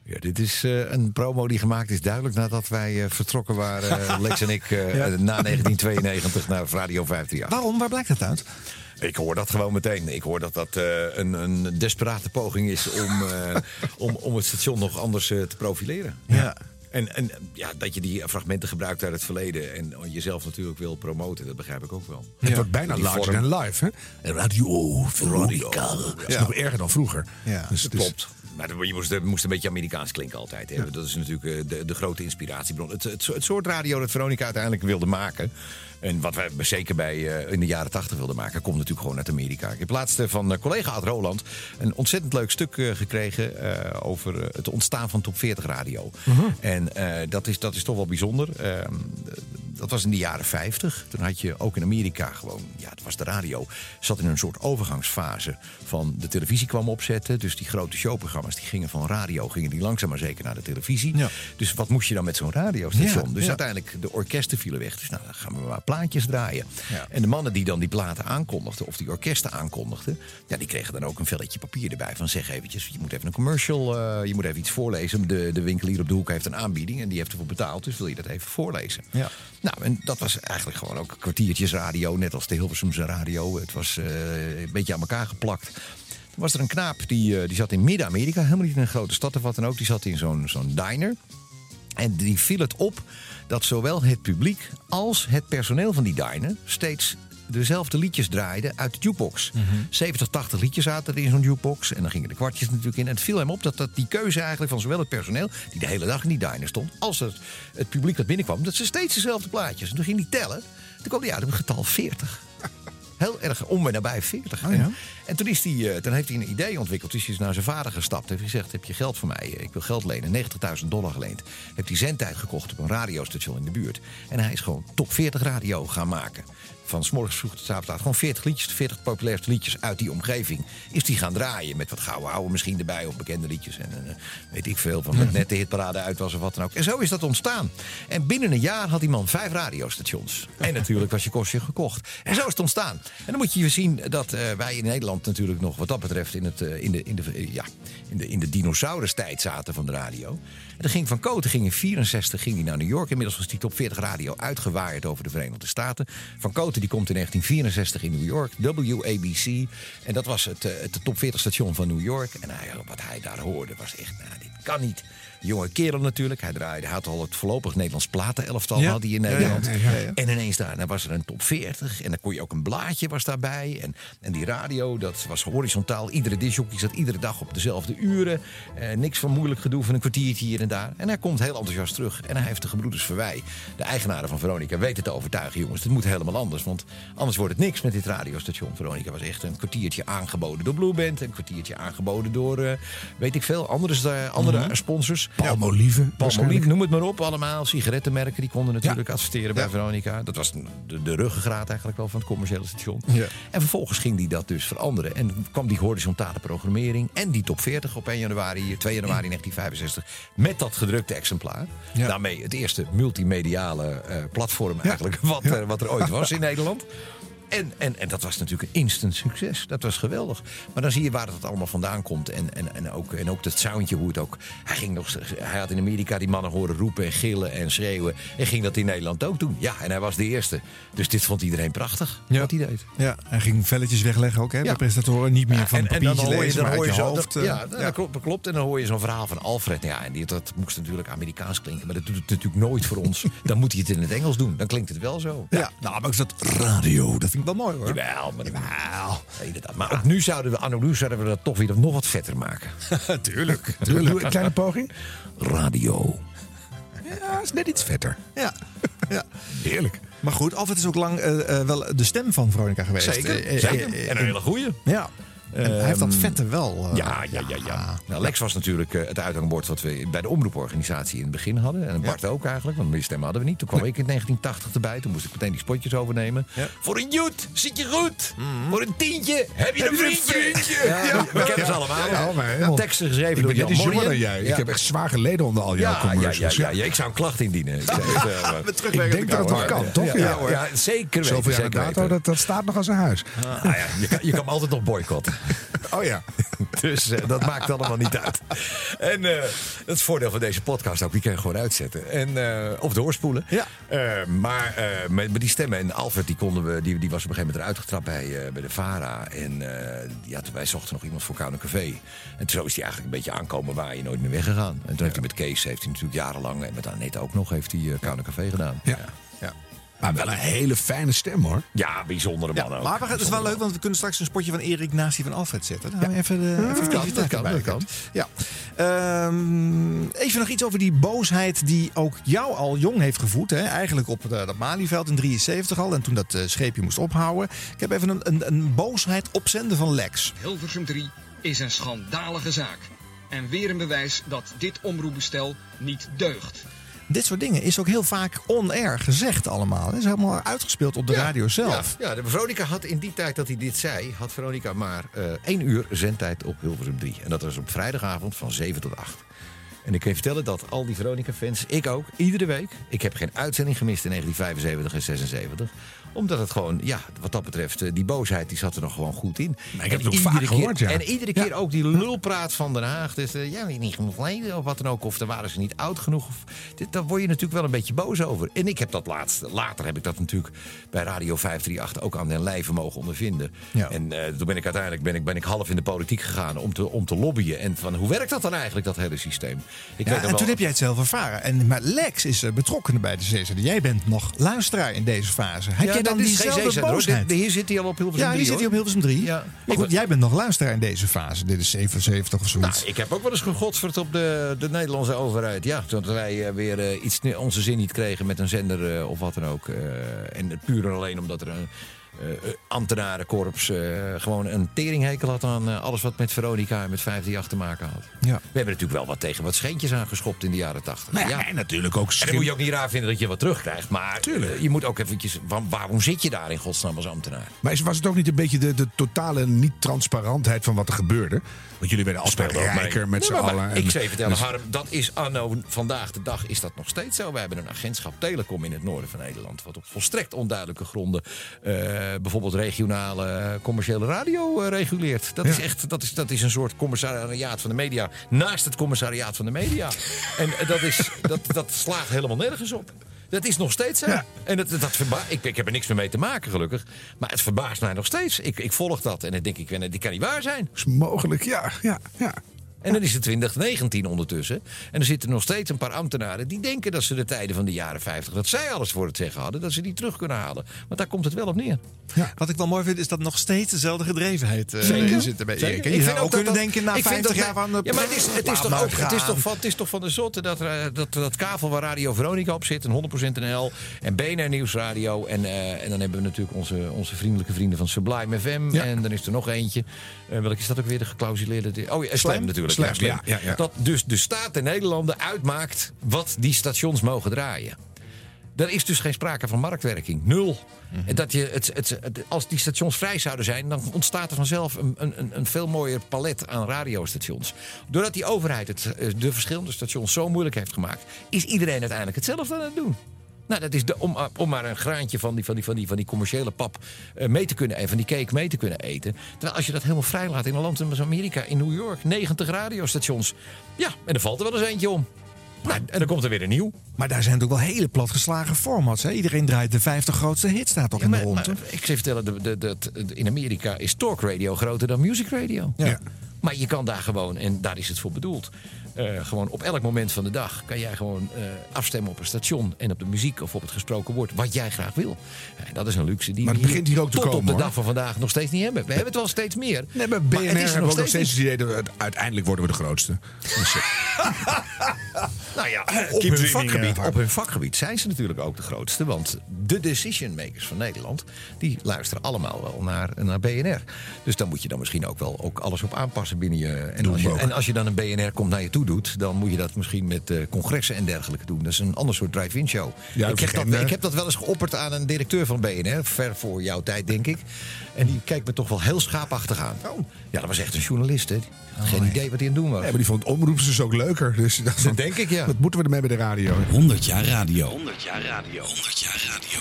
Ja, dit is eh, een promo die gemaakt is duidelijk nadat wij eh, vertrokken waren, Lex en ik, eh, Ja. na 1992 naar Radio 538. Waarom? Waar blijkt dat uit? Ik hoor dat gewoon meteen. Ik hoor dat dat eh, een, een desperate poging is om, eh, om, om het station nog anders eh, te profileren. Ja. En, en ja, dat je die fragmenten gebruikt uit het verleden en jezelf natuurlijk wil promoten, dat begrijp ik ook wel. Het wordt bijna larger than life, hè? Radio Veronica. Dat is Ja. nog erger dan vroeger. Ja, dus het is- Klopt. Maar dat- je moest, moest een beetje Amerikaans klinken altijd. Hè? Dat is natuurlijk de, de grote inspiratiebron. Het, het, het soort radio dat Veronica uiteindelijk wilde maken. En wat wij zeker bij, eh, in de jaren tachtig wilden maken, komt natuurlijk gewoon uit Amerika. Ik heb laatst eh, van eh, collega Ad Roland een ontzettend leuk stuk gekregen over het ontstaan van Top 40 radio. En eh, dat, is, dat is toch wel bijzonder. Ehm, dat was in de jaren 50. Toen had je ook in Amerika gewoon, ja, het was de radio, zat in een soort overgangsfase van de televisie kwam opzetten. Dus die grote showprogramma's die gingen van radio, gingen die langzaam maar zeker naar de televisie. Ja. Dus wat moest je dan met zo'n radiostation? Ja, dus ja. uiteindelijk, de orkesten vielen weg. Dus nou, dan gaan we maar plaatjes draaien. Ja. En de mannen die dan die platen aankondigden, of die orkesten aankondigden, ja, die kregen dan ook een velletje papier erbij van zeg eventjes, je moet even een commercial, eh, je moet even iets voorlezen. De, de winkelier op de hoek heeft een aanbieding en die heeft ervoor betaald, dus wil je dat even voorlezen? Ja. Nou, en dat was eigenlijk gewoon ook kwartiertjes radio, net als de Hilversumse radio. Het was eh, een beetje aan elkaar geplakt. Was er een knaap die, eh, die zat in Midden-Amerika, helemaal niet in een grote stad of wat dan ook. Die zat in zo'n zo'n diner. En die viel het op dat zowel het publiek als het personeel van die diner steeds dezelfde liedjes draaiden uit de jukebox. 70, 80 liedjes zaten er in zo'n jukebox. En dan gingen de kwartjes natuurlijk in. En het viel hem op dat, dat die keuze eigenlijk van zowel het personeel... die de hele dag in die diner stond... als het, het publiek dat binnenkwam... dat ze steeds dezelfde plaatjes. En toen ging hij tellen. Toen kwam hij uit op een getal 40. Heel erg om en nabij 40. Oh ja. en, en toen, is hij, eh, toen heeft hij een idee ontwikkeld. Dus hij is naar zijn vader gestapt. Heeft gezegd, heb je geld voor mij? Ik wil geld lenen. 90.000 dollar geleend. Heeft hij zendtijd gekocht op een radiostation in de buurt. En hij is gewoon top 40 radio gaan maken. Van 's morgens vroeg tot laat. Gewoon 40 liedjes, de 40 populairste liedjes uit die omgeving. Is die gaan draaien met wat gouden ouwe misschien erbij. Of bekende liedjes. En eh, weet ik veel. Van met net de hitparade uit was of wat dan ook. En zo is dat ontstaan. En binnen een jaar had die man vijf radiostations. En natuurlijk was je kostje gekocht. En zo is het ontstaan. En dan moet je zien dat eh, wij in Nederland natuurlijk nog wat dat betreft in, het, eh, in, de, in, de, ja, in, de, in de dinosaurustijd zaten van de radio. En dan ging Van Koten ging in 64 ging hij naar New York. Inmiddels was die top 40 radio uitgewaaid over de Verenigde Staten. Van Koten die komt in 1964 in New York. WABC. En dat was het, eh, het top 40 station van New York. En hij, wat hij daar hoorde was echt, nou dit kan niet. Jonge kerel natuurlijk. Hij draaide, had al het voorlopig Nederlands platenelftal Ja. had hij in Nederland. ja, ja, ja. En ineens daar, daar was er een top 40. En dan kon je ook een blaadje was daarbij. En, en die radio, dat was horizontaal. Iedere disjockey zat iedere dag op dezelfde uren. Eh, niks van moeilijk gedoe van een kwartiertje hier en daar. En hij komt heel enthousiast terug. En hij heeft de gebroeders Verwij, de eigenaren van Veronica, weten te overtuigen. Jongens, het moet helemaal anders. Want anders wordt het niks met dit radiostation. Veronica was echt een kwartiertje aangeboden door Blue Band. Een kwartiertje aangeboden door, eh, weet ik veel, andere, eh, andere sponsors. Palmolive. Palmolive, noem het maar op allemaal. Sigarettenmerken die konden natuurlijk adverteren bij Veronica. Dat was de, de ruggengraat eigenlijk wel van het commerciële station. Ja. En vervolgens ging die dat dus veranderen. En kwam die horizontale programmering en die top 40 op 1 januari, 2 januari 1965. Met dat gedrukte exemplaar. Daarmee het eerste multimediale eh, platform eigenlijk wat, er, wat er ooit was in Nederland. En, en, en dat was natuurlijk een instant succes. Dat was geweldig. Maar dan zie je waar het allemaal vandaan komt. En, en, en, ook, en ook dat soundje, hoe het ook. Hij, ging nog, hij had in Amerika die mannen horen roepen en gillen en schreeuwen. En ging dat in Nederland ook doen. Ja, en hij was de eerste. Dus dit vond iedereen prachtig. Ja. Wat hij deed. Ja, hij ging velletjes wegleggen ook, hè? Ja. De presentatoren niet meer van en, en dan hoor je, dan hoor je zo, hoofd. dat, eh, ja, dat klopt, dat klopt. En dan hoor je zo'n verhaal van Alfred. Ja, en die, dat moest natuurlijk Amerikaans klinken. Maar dat doet het natuurlijk nooit voor ons. Dan moet hij het in het Engels doen. Dan klinkt het wel zo. Ja, nou, maar is dat radio, dat vind ik wel mooi hoor. Jawel, maar, Ja, inderdaad. maar ook nu zouden we, anno zouden we dat toch weer nog wat vetter maken. Tuurlijk. Doe een kleine poging. Radio. Ja, is net iets vetter. Ja. ja. Heerlijk. Maar goed, Alfred is ook lang eh, eh, wel de stem van Veronica geweest. Zeker, Eh, zeker. En een hele goeie. Ja. En hij heeft dat Ehm, vette wel. eh, Ja, ja, ja. ja. Nou, Lex was natuurlijk eh, het uithangbord wat we bij de omroeporganisatie in het begin hadden. En Bart ook eigenlijk, want meer stemmen hadden we niet. Toen kwam ik in 1980 erbij. Toen moest ik meteen die spotjes overnemen. Voor een joet zit je goed. Voor een tientje heb je een vriendje. Ja, we kennen ze allemaal. Teksten geschreven Ik door Jan dan jij. Ik heb echt zwaar geleden onder al jouw Ja, ja, ja, commercials. ja, ja, ik zou een klacht indienen. Ik, zeg, eh, Ik denk dat het nog kan, toch? Ja, zeker weten. Zoveel jaar dato, weten. dat, dat staat nog als een huis. Ah, je, kan, altijd nog boycotten. Oh ja. Dus eh, dat maakt allemaal niet uit. En dat is het voordeel van deze podcast ook. Die kan je gewoon uitzetten. En, eh, of doorspoelen. Ja. Maar met, met die stemmen. En Alfred die konden we, die, die was op een gegeven moment eruit getrapt bij, bij de VARA. En ja, toen wij zochten nog iemand voor Koude Café. En zo is hij eigenlijk een beetje aankomen waar je nooit meer weggegaan. En toen heeft hij met Kees heeft hij natuurlijk jarenlang. En met Annette ook nog heeft hij uh, Koude Café gedaan. Ja. ja. Maar wel een hele fijne stem hoor. Ja, bijzondere man ook. Maar we het is wel leuk, want we kunnen straks een spotje van Erik naast die van Alfred zetten. Dan gaan we even de Ja, even dat de kan, creativiteit dat kan, erbij dat kan. Ja. Ehm, even nog iets over die boosheid die ook jou al jong heeft gevoed. Hè? Eigenlijk op eh, dat Malieveld in 73 al. En toen dat eh, scheepje moest ophouden. Ik heb even een, een, een boosheid opzenden van Lex. Hilversum 3 is een schandalige zaak. En weer een bewijs dat dit omroepbestel niet deugt. Dit soort dingen is ook heel vaak on-air gezegd allemaal. Het is helemaal uitgespeeld op de radio zelf. Ja, ja, de Veronica had in die tijd dat hij dit zei, had Veronica maar eh, één uur zendtijd op Hilversum 3. En dat was op vrijdagavond van 7 tot 8. En ik kan je vertellen dat al die Veronica-fans, ik ook, iedere week. Ik heb geen uitzending gemist in 1975 en 76 omdat het gewoon, ja, wat dat betreft, eh, die boosheid die zat er nog gewoon goed in. Maar ik heb En het ook vaak keer- gehoord, ja. En iedere keer ook die lulpraat van Den Haag. Dus eh, ja, niet genoeg leden of wat dan ook. Of dan waren ze niet oud genoeg. Of, dit, daar word je natuurlijk wel een beetje boos over. En ik heb dat laatst, later heb ik dat natuurlijk bij Radio 538 ook aan den lijve mogen ondervinden. Ja. En eh, toen ben ik uiteindelijk ben ik, ben ik half in de politiek gegaan om te, om te lobbyen. En van hoe werkt dat dan eigenlijk, dat hele systeem? Ik Ja, en wel- toen heb jij het zelf ervaren. En, maar Lex is betrokken bij de CZD. Jij bent nog luisteraar in deze fase. Heb Ja, jij dan is geen diezelfde boosheid? Dit- Hier zit hij al op Hilversum Ja, 3. hier zit hij op. Hilversum 3. Ja. Maar goed, jij bent nog luisteraar in deze fase. Dit is 77 of zoiets. Nou, ik heb ook wel eens gegodsverd op de, de Nederlandse overheid. Ja, toen wij eh, weer eh, iets onze zin niet kregen met een zender eh, of wat dan ook. eh, en puur en alleen omdat er een ambtenarenkorps eh, gewoon een teringhekel had aan eh, alles wat met Veronica en met 538 te maken had. Ja. We hebben natuurlijk wel wat tegen wat scheentjes aangeschopt in de jaren 80. Nou ja, en natuurlijk ook En dan moet je ook niet raar vinden dat je wat terugkrijgt. Maar eh, je moet ook eventjes... wa- waarom zit je daar in godsnaam als ambtenaar? Maar is- was het ook niet een beetje de, de totale niet-transparantheid van wat er gebeurde? Want jullie werden altijd rijker met z'n allen. Ik En- zou je vertellen, Harm, dat is anno vandaag de dag is dat nog steeds zo. We hebben een agentschap Telecom in het noorden van Nederland. Wat op volstrekt onduidelijke gronden eh, bijvoorbeeld regionale eh, commerciële radio eh, reguleert. Dat, is echt, dat, is, dat is een soort commissariaat van de media naast het commissariaat van de media. en eh, dat, is, dat, dat slaagt helemaal nergens op. Dat is nog steeds zo. En dat, dat verba- ik, ik heb er niks meer mee te maken, gelukkig. Maar het verbaast mij nog steeds. Ik, ik volg dat en dan denk ik, dit kan niet waar zijn. is mogelijk, ja, ja, ja. En dan is het 2019 ondertussen. En er zitten nog steeds een paar ambtenaren die denken dat ze de tijden van de jaren 50, dat zij alles voor het zeggen hadden, dat ze die terug kunnen halen. Want daar komt het wel op neer. Wat ik wel mooi vind, is dat nog steeds dezelfde gedrevenheid Zeker. in zit er bij Zeker. Erik. Ik Je zou ook kunnen dat- denken na ik vind 50 dat jaar van... eh, Ja, maar het is, het is, toch, ook, het, is toch van, het is toch van de zotte dat, eh, dat, dat kavel waar Radio Veronica op zit, een 100% NL en BNR Nieuwsradio. En, eh, en dan hebben we natuurlijk onze, onze vriendelijke vrienden van Sublime FM. En dan is er nog eentje. Eh, welke is dat ook weer? De geclausuleerde... Oh ja, Slam, Slam. Natuurlijk. Slam, Slam. ja, ja, ja. Dat dus de staat der Nederlanden uitmaakt wat die stations mogen draaien. Er is dus geen sprake van marktwerking. Nul. En dat je het, het, het- als die stations vrij zouden zijn, dan ontstaat er vanzelf een, een, een veel mooier palet aan radiostations. Doordat die overheid het, eh, de verschillende stations zo moeilijk heeft gemaakt, is iedereen uiteindelijk hetzelfde aan het doen. Nou, dat is de, om, om maar een graantje van die, van die, van die, van die commerciële pap eh, mee te kunnen eten, van die cake mee te kunnen eten. Terwijl als je dat helemaal vrij laat in een land als Amerika, in New York, 90 radiostations. Ja, en er valt er wel eens eentje om. Nou, en dan komt er weer een nieuw. Maar daar zijn natuurlijk wel hele platgeslagen formats. Hè? Iedereen draait de 50 grootste hits daar toch Ja, in de maar ik zou je vertellen, de, de, de, de- in Amerika is talk radio groter dan music radio. Ja. Maar je kan daar gewoon, en daar is het voor bedoeld. Eh, gewoon op elk moment van de dag kan jij gewoon eh, afstemmen op een station en op de muziek of op het gesproken woord, wat jij graag wil. En dat is een luxe die Maar we het begint hier ook te tot op de hoor. dag van vandaag nog steeds niet hebben. We hebben het wel steeds meer. Nee, maar het BNR ook nog steeds het idee dat we- uiteindelijk worden we de grootste. Dus, eh, Nou ja, op hun, vakgebied, op hun vakgebied zijn ze natuurlijk ook de grootste. Want de decision makers van Nederland, die luisteren allemaal wel naar, naar BNR. Dus daar moet je dan misschien ook wel ook alles op aanpassen binnen je. En als we je, en als je dan een BNR komt naar je toe doet, dan moet je dat misschien met eh, congressen en dergelijke doen. Dat is een ander soort drive-in show. Ja, ik, heb dat, ik heb dat wel eens geopperd aan een directeur van BNR, ver voor jouw tijd denk ik. En die kijkt me toch wel heel schaapachtig aan. Ja, dat was echt een journalist, hè. Geen idee wat hij aan het doen was. Ja, maar die vond omroepen dus ook leuker. Dus van, denk ik, ja. Wat moeten we ermee bij de radio? 100 jaar radio. 100 jaar radio. 100 jaar radio.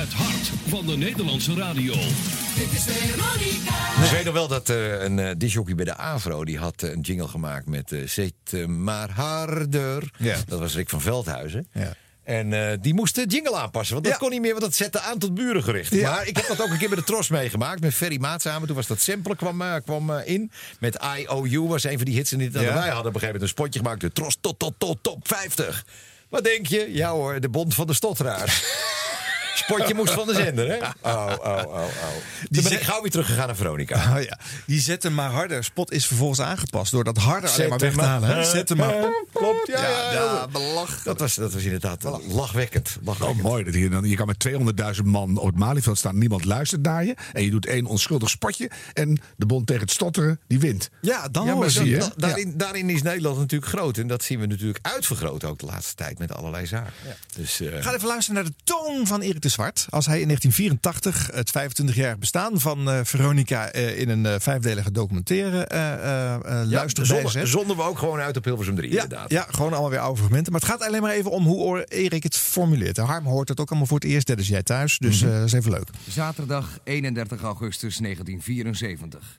Het hart van de Nederlandse radio. Dit is Veronica. Ik weet nog wel dat eh, een uh, disjockey bij de AVRO... die had eh, een jingle gemaakt met Zet maar harder. Ja. Dat was Rick van Veldhuizen. Ja. En die moest de jingle aanpassen. Want dat Ja. kon niet meer, want dat zette aan tot burengericht. Ja. Maar ik heb dat ook een keer bij de Tros meegemaakt. Met Ferry Maat samen. Toen was dat sample kwam, kwam in. Met IOU was een van die hits. En die, Ja. wij hadden op een gegeven moment een spotje gemaakt. De Tros tot, tot, tot, top 50. Wat denk je? Ja hoor, de bond van de stotteraars. Spotje moest van de zender, hè? Oh, oh, oh, oh. Toen ben ik gauw weer teruggegaan naar Veronica. Oh ja, die zet hem maar harder. Spot is vervolgens aangepast door dat harder alleen maar Zet weg te halen. hè? Zet hem maar. Klopt, ja, ja, ja. belach. Dat was, dat was inderdaad lachwekkend. Oh, lachwekkend. mooi. Dat je, dan, je kan met 200.000 man op het Malieveld staan. Niemand luistert naar je. En je doet één onschuldig spotje. En de bond tegen het stotteren, die wint. Ja, dan Ja, hoor je? Da- daarin, daarin is Nederland natuurlijk groot. En dat zien we natuurlijk uitvergroot ook de laatste tijd met allerlei zaken. Dus, eh, Ga even luisteren naar de toon van Erik de Zwart. Als hij in 1984 het 25-jarig bestaan van eh, Veronica eh, in een eh, vijfdelige documentaire eh eh eh, ja, luistert. zonden, bijzet. zonden we ook gewoon uit op Hilversum 3 Ja, inderdaad. ja, gewoon allemaal weer oude fragmenten. Maar het gaat alleen maar even om hoe Erik het formuleert. Harm hoort het ook allemaal voor het eerst. Dat is jij thuis, dus eh, dat is even leuk. Zaterdag 31 augustus 1974.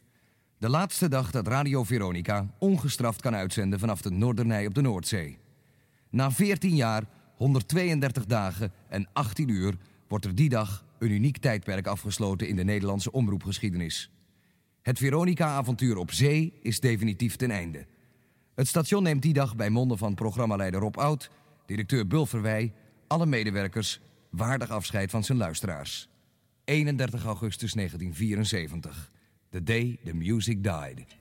De laatste dag dat Radio Veronica ongestraft kan uitzenden vanaf de Noordernij op de Noordzee. Na 14 jaar, 132 dagen en 18 uur wordt er die dag een uniek tijdperk afgesloten in de Nederlandse omroepgeschiedenis. Het Veronica-avontuur op zee is definitief ten einde. Het station neemt die dag bij monden van programmaleider Rob Oud, directeur Bulverwij, alle medewerkers waardig afscheid van zijn luisteraars. 31 augustus 1974. The day the music died.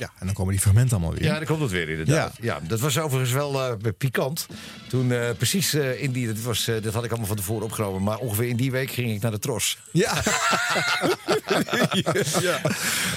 Ja, en dan komen die fragmenten allemaal weer. Ja, daar komt het weer inderdaad. Ja. dat was overigens wel eh, pikant. Toen eh, precies eh, in die, dat, was, dat had ik allemaal van tevoren opgenomen. Maar ongeveer in die week ging ik naar de Tros. Ja. ja.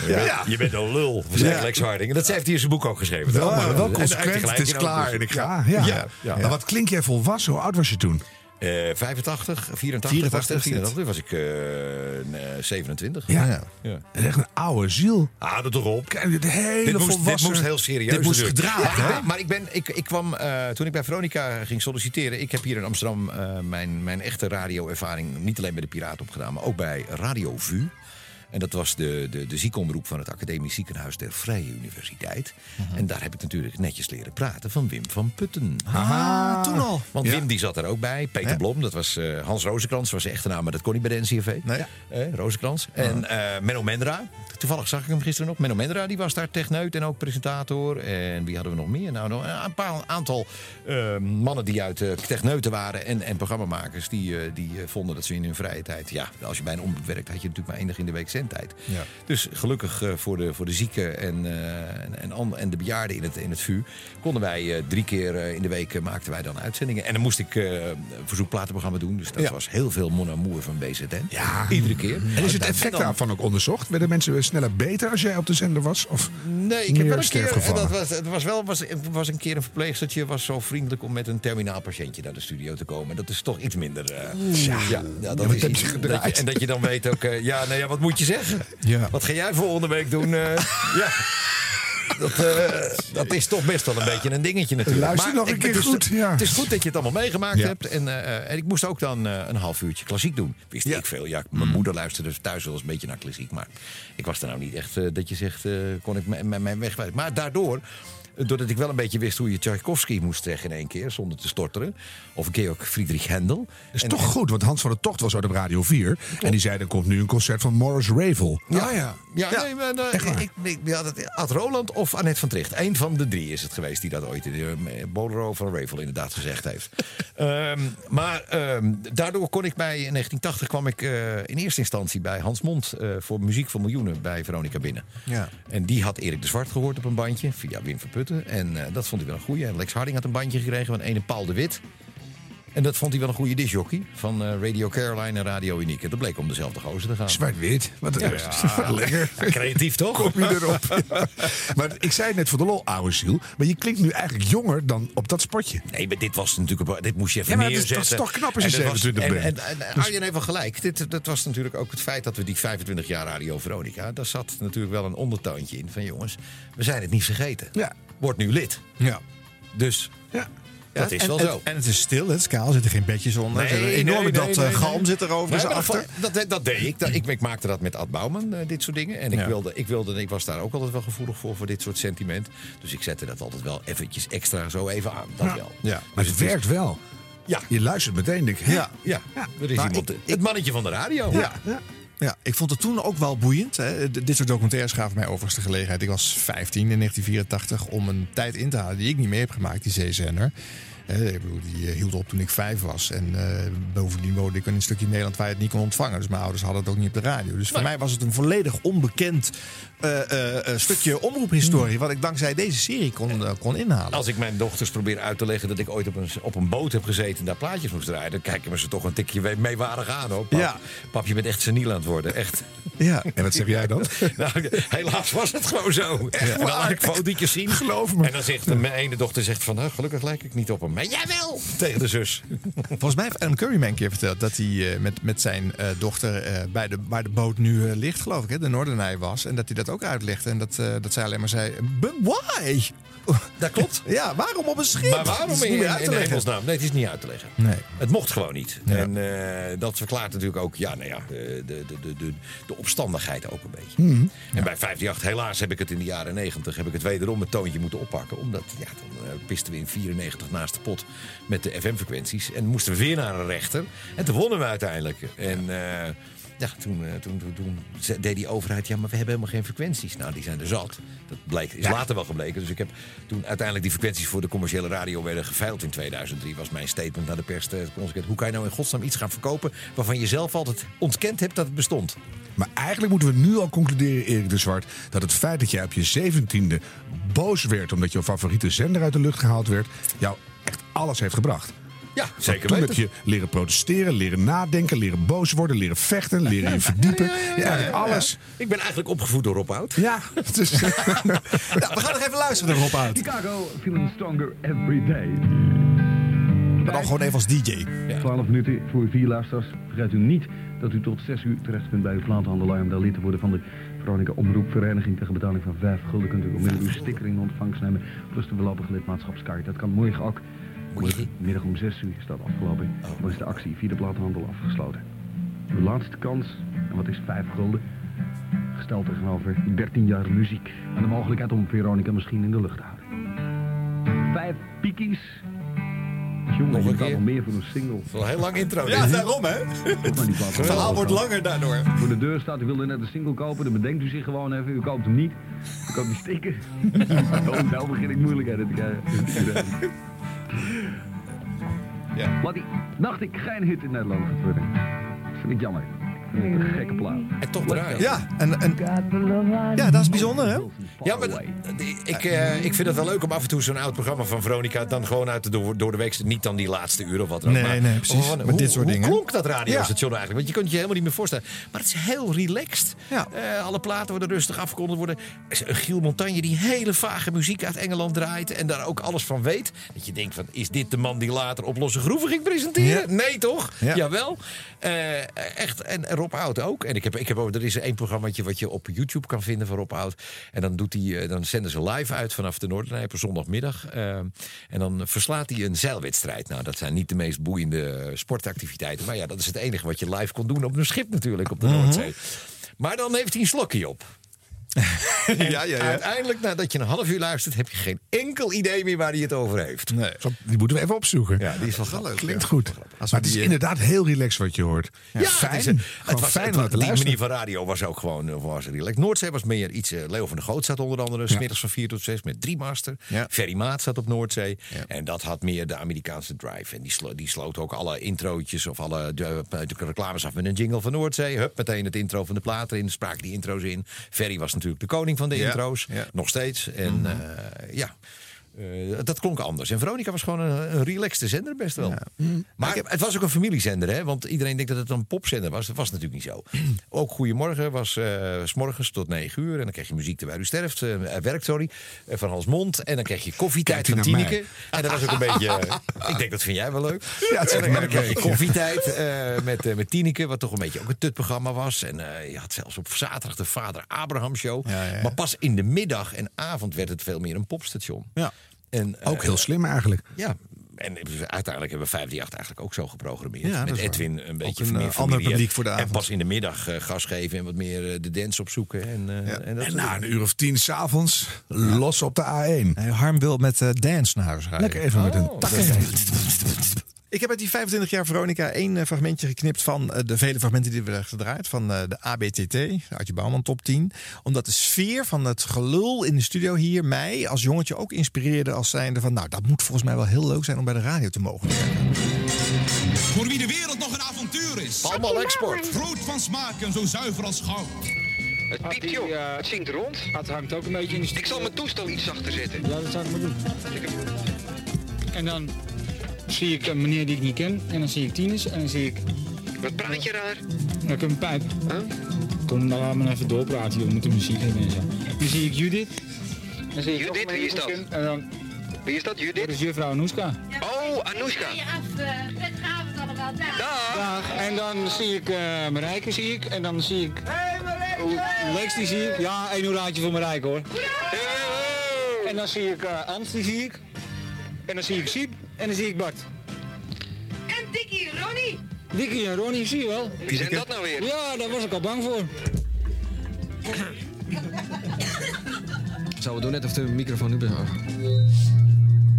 Ja. Je bent een lul, zei Lex Harding. En dat heeft hij in zijn boek ook geschreven. Wel, maar wel consequent. Het is klaar en ik ga. Ja. Ja. Ja. Ja. Maar wat klink jij volwassen? Hoe oud was je toen? Eh, 85, 84, 84 was, is het, dit. 84 was ik eh, eh, 27. Ja. ja. Ja. Echt een oude ziel. Ah, dat toch op. Kijk, de hele Dit moest, dit moest heel serieus Dit moest gedragen, Ja, maar ik, ben, ik, ik kwam, eh, toen ik bij Veronica ging solliciteren... ik heb hier in Amsterdam eh, mijn, mijn echte radioervaring... niet alleen bij de Piraat opgedaan, maar ook bij Radio VU. En dat was de, de, de ziekenomroep van het Academisch Ziekenhuis der Vrije Universiteit. Mhm. En daar heb ik natuurlijk netjes leren praten van Wim van Putten. Ah, toen al. Want Wim die zat er ook bij. Peter Ja. Blom, dat was eh, Hans Rozenkrans, was zijn echte naam, maar dat kon niet bij de NCRV. Nee. Eh, Rozenkrans. En eh Menno Mendra, toevallig zag ik hem gisteren nog. Menno Mendra, die was daar techneut en ook presentator. En wie hadden we nog meer? Nou, nog een paar aantal eh, mannen die uit techneuten waren en, en programmamakers. Die, die vonden dat ze in hun vrije tijd... Ja, als je bij een omroep werkt, had je natuurlijk maar dag in de week zendtijd. Ja. Dus gelukkig eh, voor, de, voor de zieken en, eh, en, en, en de bejaarden in het, in het VU... konden wij eh, drie keer in de week maakten wij dan uitzendingen. En dan moest ik een verzoekplatenprogramma doen. Dus dat Ja. was heel veel mon amour van BZN. Ja. Iedere keer. En is het effect daarvan ook onderzocht? Werden mensen sneller beter als jij op de zender was? Of Nee, ik heb wel een keer. En dat was, het was wel was, was een keer een verpleegstertje was zo vriendelijk om met een terminaal patiëntje naar de studio te komen. Dat is toch iets minder. ja, ja, dat is iets- dat en dat je dan weet ook. ja, nou ja, wat moet je zeggen? Ja. Wat ga jij volgende week doen? eh, ja. Dat, eh, dat is toch best wel een beetje een dingetje natuurlijk. Luister nog een keer het is- goed, ja. Het is goed dat je het allemaal meegemaakt Ja. hebt. En, eh, en ik moest ook dan een half uurtje klassiek doen. Wist ik veel. Ja, mijn moeder luisterde thuis wel eens een beetje naar klassiek. Maar ik was er nou niet echt, dat je zegt, kon ik mijn- weg. Maar daardoor... eh, Doordat ik wel een beetje wist hoe je Tchaikovsky moest zeggen in één keer, zonder te storteren. Of Georg Friedrich Händel. Dat is En- toch goed, want Hans van der Tocht was uit op Radio 4. En die zei, er komt nu een concert van Morris Ravel. Ja, ja. ja, Ja. Nee, maar, eh, ik, ik, ja, dat, Ad Roland of Annette van Tricht. Eén van de drie is het geweest die dat ooit in de Bolero van Ravel inderdaad gezegd heeft. Ehm, maar ehm, daardoor kon ik bij, in 1980 kwam ik eh, in eerste instantie bij Hans Mond eh, voor Muziek voor Miljoenen bij Veronica binnen. Ja. En die had Erik de Zwart gehoord op een bandje via Wim En eh, dat vond hij wel een goeie. En Lex Harding had een bandje gekregen van een Paul de Wit. En dat vond hij wel een goede disjockey van eh, Radio Caroline en Radio Unique. En dat bleek om dezelfde gozer te gaan. Zwart-wit. Wat, Ja. wat lekker. Ja, creatief toch? Kom je erop. maar ik zei het net voor de lol, oude ziel. Maar je klinkt nu eigenlijk jonger dan op dat spotje. Nee, maar dit was natuurlijk. Dit moest je even Ja, maar dat is- neerzetten. dat is toch knap als je En dat was- 27 en, bent. En, en, Arjen heeft wel gelijk. Dit, dat was natuurlijk ook het feit dat we die 25 jaar Radio Veronica. Daar zat natuurlijk wel een ondertoontje in van jongens. We zijn het niet vergeten. Ja. Wordt nu lid. Ja. Dus Ja. dat is en, wel en- zo. En het is stil, het is kaal, er zitten geen bedjes onder. Nee, een nee, enorme nee, dat eh, galm zit er overigens achter. Dat, dat, dat deed ik. Dat, ik. Ik maakte dat met Ad Bouwman, eh, dit soort dingen. En ik, Ja. wilde, ik, wilde, ik was daar ook altijd wel gevoelig voor, voor dit soort sentiment. Dus ik zette dat altijd wel eventjes extra zo even aan. Dat wel. Ja. Maar het werkt wel. Ja. Je luistert meteen, denk ik. Ja. Ja, er is Maar iemand, ik- het mannetje van de radio. Ja. Ja, ik vond het toen ook wel boeiend. Hè. Dit soort documentaires gaven mij overigens de gelegenheid. Ik was 15 in 1984 om een tijd in te halen die ik niet mee heb gemaakt, die zeezender. Hè, ik bedoel, die eh, hield op toen ik vijf was. En eh, bovendien woonde ik in een stukje Nederland waar je het niet kon ontvangen. Dus mijn ouders hadden het ook niet op de radio. Dus voor mij was het een volledig onbekend eh, stukje omroephistorie. Wat ik dankzij deze serie kon, kon inhalen. Als ik mijn dochters probeer uit te leggen dat ik ooit op een, op een boot heb gezeten en daar plaatjes moest draaien, dan kijken we ze toch een tikje meewarig aan hoor. Pap, Ja. pap, je bent echt seniel aan het worden. Echt. Ja. En wat zeg jij dan? Nou, helaas was het gewoon zo. en dan laat ik fotootjes zien. Geloof me. En dan zegt de mijn ene dochter zegt van, nou, gelukkig lijk ik niet op hem. Maar jij wel! Tegen de zus. Volgens mij heeft Alan Curry mij een keer verteld dat hij eh, met, met zijn eh, dochter eh, bij de, waar de boot nu ligt, geloof ik, hè, de Noordernij was. En dat hij dat ook uitlegde. En dat, dat zij alleen maar zei: But why? Dat klopt. Ja, waarom op een schip? Maar waarom in, in, in hemelsnaam? Nee, het is niet uit te leggen. Nee. Het mocht gewoon niet. Ja. En eh, dat verklaart natuurlijk ook ja, nou ja, de, de, de, de, de omstandigheid ook een beetje. Mhm. En bij 58, helaas heb ik het in de jaren 90, heb ik het wederom een toontje moeten oppakken. Omdat ja, dan eh, pisten we in 94 naast de pot met de FM-frequenties. En moesten we weer naar een rechter. En toen wonnen we uiteindelijk. En eh, toen, eh, toen, toen, toen ze- deed die overheid, ja, maar we hebben helemaal geen frequenties. Nou, die zijn er zat. Dat bleek, is later wel gebleken. Dus ik heb toen uiteindelijk die frequenties voor de commerciële radio werden geveild in 2003. Was mijn statement naar de pers. eh. Hoe kan je nou in godsnaam iets gaan verkopen waarvan je zelf altijd ontkend hebt dat het bestond? Maar eigenlijk moeten we nu al concluderen, Erik de Zwart, dat het feit dat jij op je zeventiende boos werd omdat je favoriete zender uit de lucht gehaald werd, jou echt alles heeft gebracht. Ja, Want zeker Toen weten. heb je leren protesteren, leren nadenken, leren boos worden, leren vechten, leren je verdiepen. Ja, eigenlijk alles. Ik ben eigenlijk opgevoed door Rob Oud. Ja, dus, we gaan nog even luisteren naar Rob. Chicago, feeling stronger every day. Maar dan gewoon even als DJ. 12 minuten voor vier luisteraars. Vergeet u niet dat u tot 6 uur terecht kunt bij uw platenhandelaar om daar lid te worden van de Veronica Omroepvereniging. Tegen betaling van 5 gulden kunt u onmiddellijk uw sticker in ontvangst nemen. Plus de voorlopige lidmaatschapskaart. Dat kan morgen ook. Morgenmiddag om 6 uur is dat afgelopen. Dan is de actie via de platenhandel afgesloten. Uw laatste kans, en wat is 5 gulden? Gesteld tegenover 13 jaar muziek. En de mogelijkheid om Veronica misschien in de lucht te houden. Vijf piekies. Jongen, Nog je een betaalt keer. nog meer voor een single. Dat is wel een heel lang intro. Ja, daarom hè. Het verhaal wordt langer daardoor. Voor de deur staat, u wilde net een single kopen, dan bedenkt u zich gewoon even. U koopt hem niet. U koopt die sticker. oh, nou begin ik moeilijkheden te krijgen. Ja. Dacht ik geen hit in Nederland gaat worden. Dat vind ik jammer. Gekke plaat. En toch draaien. Ja, en, en, ja, dat is bijzonder hè. Ja, maar ik, eh, ik vind het wel leuk om af en toe zo'n oud programma van Veronica... dan gewoon uit de door, door de week... niet dan die laatste uur of wat dan ook. Nee, maar nee, precies. gewoon, Met hoe, dit soort hoe dingen. klonk dat radiostation eigenlijk? Want je kunt je helemaal niet meer voorstellen. Maar het is heel relaxed. Ja. Eh, alle platen worden rustig afgekondigd worden. Giel Montagne die hele vage muziek uit Engeland draait... en daar ook alles van weet. Dat je denkt van, is dit de man die later op Losse Groeven ging presenteren? Nee, toch? Ja. Jawel. Eh, echt. En Rob Oud ook. En ik heb, ik heb ook, er is één programmaatje wat je op YouTube kan vinden van Rob Oud. En dan, doet hij, eh, dan zenden ze live uit vanaf de Noordernij op een zondagmiddag. Eh, en dan verslaat hij een zeilwedstrijd. Nou, dat zijn niet de meest boeiende sportactiviteiten. Maar ja, dat is het enige wat je live kon doen op een schip natuurlijk op de Noordzee. Maar dan heeft hij een slokje op. En ja, ja. Uiteindelijk, nadat je een half uur luistert, heb je geen enkel idee meer waar hij het over heeft. Nee. Die moeten we even opzoeken. Ja, die is wel grappig. Klinkt goed. Als maar het is eh, inderdaad heel relaxed wat je hoort. Ja, fijn. Het, is, Gewoon het was, fijn het die luisteren. manier van radio was ook gewoon eh, was relaxed. Noordzee was meer iets. eh, Leo van der Goot zat onder andere. Smiddags van 4 tot 6 met drie master. Ja. Ferry Maat zat op Noordzee. En dat had meer de Amerikaanse drive. En die, slo die sloot ook alle introotjes of alle de, de reclames af met een jingle van Noordzee. Hup, meteen het intro van de plaat erin. Spraken die intro's in. Ferry was natuurlijk de koning van de intro's. Nog steeds. En eh, ja. Eh, dat klonk anders. En Veronica was gewoon een, een relaxte zender, best wel. Maar het was ook een familiezender, hè? Want iedereen denkt dat het een popzender was. Dat was natuurlijk niet zo. Ook Goedemorgen was eh, s morgens tot 9 uur. En dan kreeg je muziek terwijl u sterft. eh, eh, werk, sorry. van Hans Mond. En dan kreeg je koffietijd van naar Tineke. En dat was ook een beetje... ik denk, dat vind jij wel leuk. Ja, het en dan, kreeg je koffietijd eh, met, eh, met Tineke. Wat toch een beetje ook een tutprogramma was. En eh, je had zelfs op zaterdag de Vader Abraham show. Ja, ja, ja. Maar pas in de middag en avond werd het veel meer een popstation. Ja. En, eh, Ook heel slim eigenlijk. ja, en uiteindelijk hebben we 538 eigenlijk ook zo geprogrammeerd. Ja, met. Edwin een beetje een, meer eh, ander publiek voor de En avond. pas in de middag eh, gas geven en wat meer eh, de dance opzoeken. En, eh, en, dat En na een uur of tien s'avonds los op de A1. Nee, Harm wil met eh, dance naar huis rijden. Lekker even met een Oh, takken. Ik heb uit die 25 jaar Veronica één eh, fragmentje geknipt van eh, de vele fragmenten die we hebben gedraaid. Van eh, de ABTT, de Artje Bouwman top 10. Omdat de sfeer van het gelul in de studio hier mij als jongetje ook inspireerde als zijnde van... Nou, dat moet volgens mij wel heel leuk zijn om bij de radio te mogen werken. Voor wie de wereld nog een avontuur is. Allemaal export. Groot van smaak en zo zuiver als goud. Het piept, joh. Het zingt rond. Het hangt ook een beetje in de Ik zal mijn toestel iets zachter zetten. Ja, dat zou ik maar doen. En dan zie ik een meneer die ik niet ken. En dan zie ik Tines. En dan zie ik... Wat praat je raar? Ik heb een pijp. Kom, dan laten we even doorpraten, joh. We moeten muziek hebben en zo. Dan zie ik Judith. Dan zie ik Judith, wie is dat? En dan... Wie is dat, Judith? Dat is juffrouw Anouska. Oh, Anoushka. Dag. Dag. En dan zie ik eh Marijke, zie ik. En dan zie ik... Hey, Lex, die zie ik. Ja, één hoeraatje voor Marijke, hoor. En dan zie ik eh Ans, die zie ik. En dan zie ik Siep. En dan zie ik Bart. En Dikkie en Ronnie. Dikkie en Ronnie, zie je wel. Wie zijn dat nou weer? Ja, daar was ik al bang voor. Zouden we doen net of de microfoon nu bezig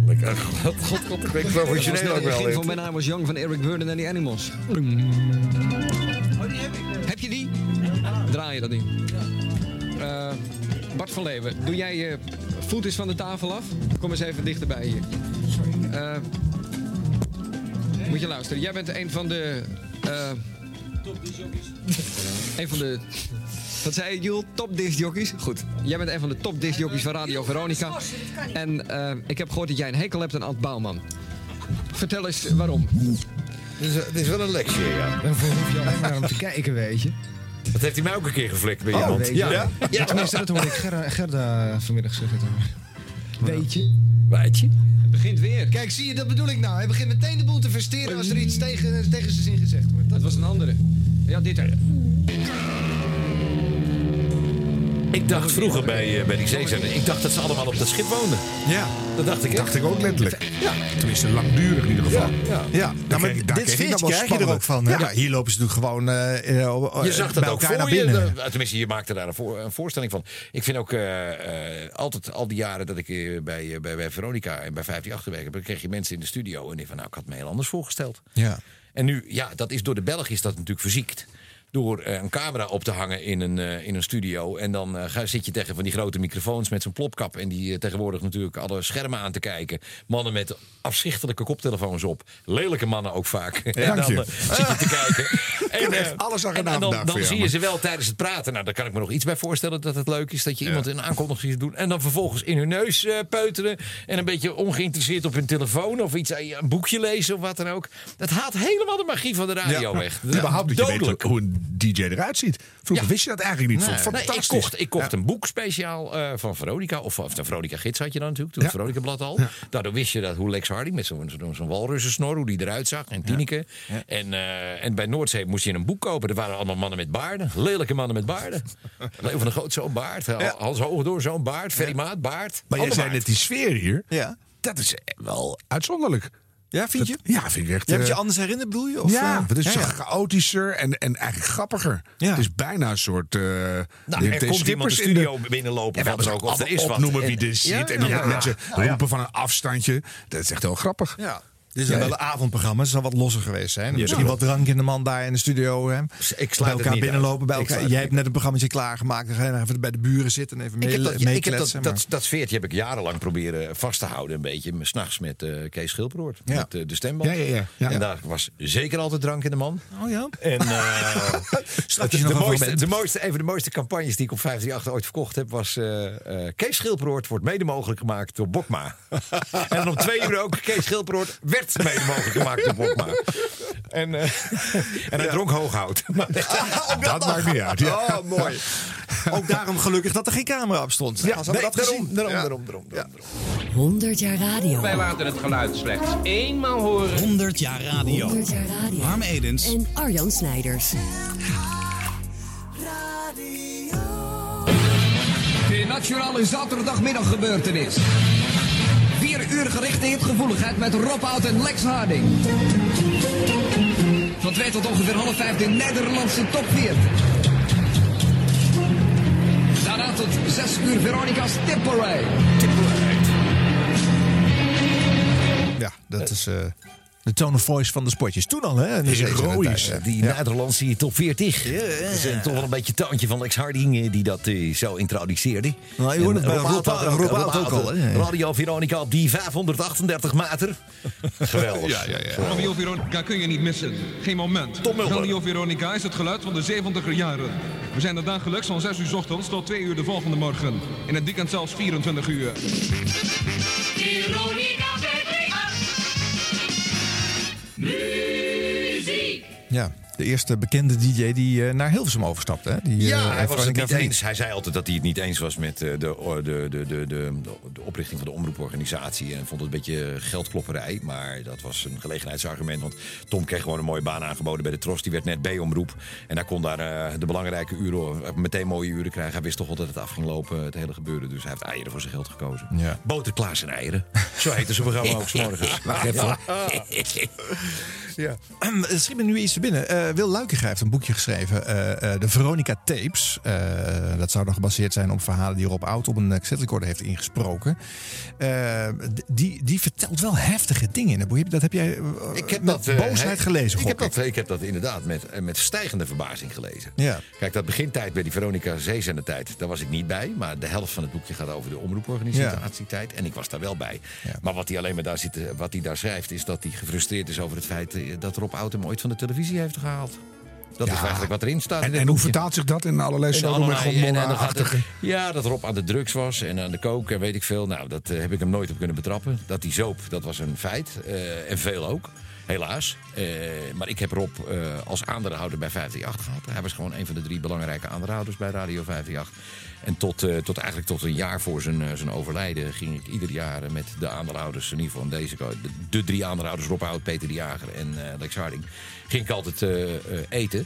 Lekker. God, god, god. Ik ben professioneel ook wel. Van Was Young van Eric Burden en the Animals. Heb je die? Draai je dat ding. Eh, Bart van Leeuwen, doe jij je voet eens van de tafel af? Kom eens even dichterbij hier. Eh, moet je luisteren. Jij bent een van de... eh een van de... Wat zei je, Jules? Top discjockeys? Goed. Jij bent een van de top discjockeys van Radio Veronica. En eh, ik heb gehoord dat jij een hekel hebt aan Ad Bouwman. Vertel eens waarom. Het is, het is wel een lecture, ja. Daarvoor hoef je alleen maar om te kijken, weet je. Dat heeft hij mij ook een keer geflikt bij Oh, iemand. weet je. Ja. Ja, tenminste, dat hoorde ik Gerda, Gerda vanmiddag zeggen. Weet je? Weet je? Het begint weer. Kijk, zie je, dat bedoel ik nou. Hij begint meteen de boel te versteren als er iets tegen, tegen zijn zin gezegd wordt. Dat was een andere. Ja, dit er. Ik dacht vroeger bij, eh, bij die zeezender, ik dacht dat ze allemaal op dat schip woonden. Ja. Dat dacht ik echt. Dacht ik ook letterlijk. Ja. Tenminste, langdurig in ieder geval. Ja. Ja, nou, maar daar dit dan wel krijg je er ook van. Ja. hier lopen ze natuurlijk gewoon eh, eh, Je zag dat ook voor naar binnen. Tenminste, je maakte daar een, voor- een voorstelling van. Ik vind ook altijd al die jaren dat ik bij, bij, bij Veronica en bij 58 gewerkt heb, kreeg je mensen in de studio en die van nou, ik had me heel anders voorgesteld. Ja. En nu, ja, dat is door de Belg is dat natuurlijk verziekt. Door eh, een camera op te hangen in een, eh, in een studio. En dan eh, ga, zit je tegen van die grote microfoons met zo'n plopkap. En die tegenwoordig natuurlijk alle schermen aan te kijken. Mannen met afzichtelijke koptelefoons op. Lelijke mannen ook vaak. en dan je. zit je te kijken. echt alles aan en, en dan, dan jou, zie je ze wel tijdens het praten. Nou, daar kan ik me nog iets bij voorstellen dat het leuk is. Dat je iemand een aankondiging ziet doen. En dan vervolgens in hun neus peuteren. En een beetje ongeïnteresseerd op hun telefoon. Of iets, een boekje lezen of wat dan ook. Dat haalt helemaal de magie van de radio weg. Überhaupt je weet Dodelijk. hoe een DJ eruit ziet. Vroeger Ja. wist je dat eigenlijk niet. Nee, Vond ik nee, ik fantastisch. kocht, ik kocht Ja. een boek speciaal eh, van Veronica. Of, of de Veronica Gids had je dan natuurlijk. Toen Ja. Veronica blad al. Daardoor wist je dat hoe Lex Hardy met zo'n zo'n zo'n walrussensnor, hoe die eruit zag. En Tineke. En, eh, en bij Noordzee moest je een boek kopen. Er waren allemaal mannen met baarden. Lelijke mannen met baarden. Leo van der Groot, zo'n baard. Hans Hoogdoor, zo'n baard. Ferry Maat, baard. Maar jij zei net die sfeer hier. Ja. Dat is wel uitzonderlijk. Ja, vind je? ja, vind ik echt... Je hebt het je eh, anders herinnerd, bedoel je? Of, ja, eh, het is ja, zo ja. chaotischer en, en eigenlijk grappiger. Ja. Het is bijna een soort... eh Nou, er komt iemand de studio binnenlopen, Ja, dan ook, of er is wat. Opnoemen wie er zit. Ja, en dan ja. mensen ja. roepen van een afstandje. Dat is echt heel grappig. Ja. Dit is wel een avondprogramma, het zal wat losser geweest zijn. Misschien wat drank in de man daar in de studio. Hè. Ik bij sluit elkaar binnenlopen. Bij elkaar. Jij hebt net een programmaatje klaargemaakt. Dan ga je even bij de buren zitten en even Ik heb, mee, dat, ik heb dat, meekletsen. dat, dat sfeertje heb ik jarenlang proberen vast te houden. Een beetje, s'nachts met eh, Kees Schilperoort. Ja. Met eh, de stemband. Ja, ja, ja, ja. En daar was zeker altijd drank in de man. Oh ja? En eh, de, mooiste, de mooiste, een van de mooiste campagnes die ik op 538 ooit verkocht heb... was Kees Schilperoort wordt mede mogelijk gemaakt door Bokma. en dan om twee uur ook Kees Schilperoort werd mede mogelijk gemaakt door Bokma. En, eh, en hij dronk hooghout. Dat maakt niet uit. Ja. Oh, mooi. Ook daarom gelukkig dat er geen camera op stond. Ja, nee, dat daarom, gezien. daarom, daarom, daarom, daarom. 100 jaar radio. Wij laten het geluid slechts eenmaal horen. 100 jaar radio. 100 jaar radio. Harm Edens. En Arjan Snijders. De nationale zaterdagmiddaggebeurtenis. Vier uur gerichte hitgevoeligheid met Rob Hout en Lex Harding. Van 2 tot ongeveer half 5 de Nederlandse top 40. Daarna tot 6 uur Veronica's Tipperary. Ja, dat is eh, de tone of voice van de sportjes. Toen al, hè? in de Heroïs, 70 die Ja. Nederlandse top 40. Dat is eh, toch wel een beetje het toontje van Lex Harding eh, die dat eh, zo introduceerde. Nou, je hoorde het Rob ook- al, hè? Radio Veronica op die 538 meter. Geweldig. Ja, ja, ja. Radio Veronica kun je niet missen. Geen moment. Radio Veronica is het geluid van de 70er jaren. We zijn er dagelijks van 6 uur 's ochtends tot 2 uur de volgende morgen. In het weekend zelfs 24 uur. Veronica Muziek. Ja, de eerste bekende DJ die eh, naar Hilversum overstapte. Hè? Die, Ja, eh, hij was het niet eens. Hij zei altijd dat hij het niet eens was met eh, de, de, de, de, de, de, de oprichting van de omroeporganisatie. En vond het een beetje geldklopperij. Maar dat was een gelegenheidsargument. Want Tom kreeg gewoon een mooie baan aangeboden bij de Tros. Die werd net B-omroep. En hij kon daar de belangrijke uren, meteen mooie uren krijgen. Hij wist toch wel dat het af ging lopen, het hele gebeuren. Dus hij heeft eieren voor zijn geld gekozen. Ja. Boter, Klaas en eieren. Zo heette zijn programma ook 's morgens. Wacht even. Ja. Er schiet me nu iets te binnen. Eh, Wil Luikinga heeft een boekje geschreven, eh, eh, de Veronica Tapes. Dat zou dan gebaseerd zijn op verhalen die Rob Oud op een eh, cassette recorder heeft ingesproken. Die, die vertelt wel heftige dingen in het boek. Dat heb jij Ik heb met dat, boosheid he- gelezen, Ik heb, dat, ik heb dat inderdaad met, met stijgende verbazing gelezen. Ja. Kijk, dat begintijd bij die Veronica Zeezender-tijd, daar was ik niet bij. Maar de helft van het boekje gaat over de omroeporganisatietijd. En ik was daar wel bij. Maar wat hij alleen maar daar, zit, wat hij daar schrijft, is dat hij gefrustreerd is over het feit dat Rob Oud hem ooit van de televisie heeft gehaald. Dat is eigenlijk wat erin staat. En, en hoe vertaalt zich dat in allerlei Sodom en Gomorra-achtige... Ja, dat Rob aan de drugs was en aan de coke en weet ik veel. Nou, dat eh, heb ik hem nooit op kunnen betrappen. Dat hij zoop, dat was een feit. eh, en veel ook, helaas. Eh, maar ik heb Rob als aandeelhouder bij 538 gehad. Hij was gewoon een van de drie belangrijke aandeelhouders bij Radio 538. En tot, tot eigenlijk tot een jaar voor zijn, zijn overlijden ging ik ieder jaar met de aandeelhouders, in ieder geval deze, de, de drie aandeelhouders, Rob Oud, Peter de Jager en Lex Harding, ging ik altijd eh, eten.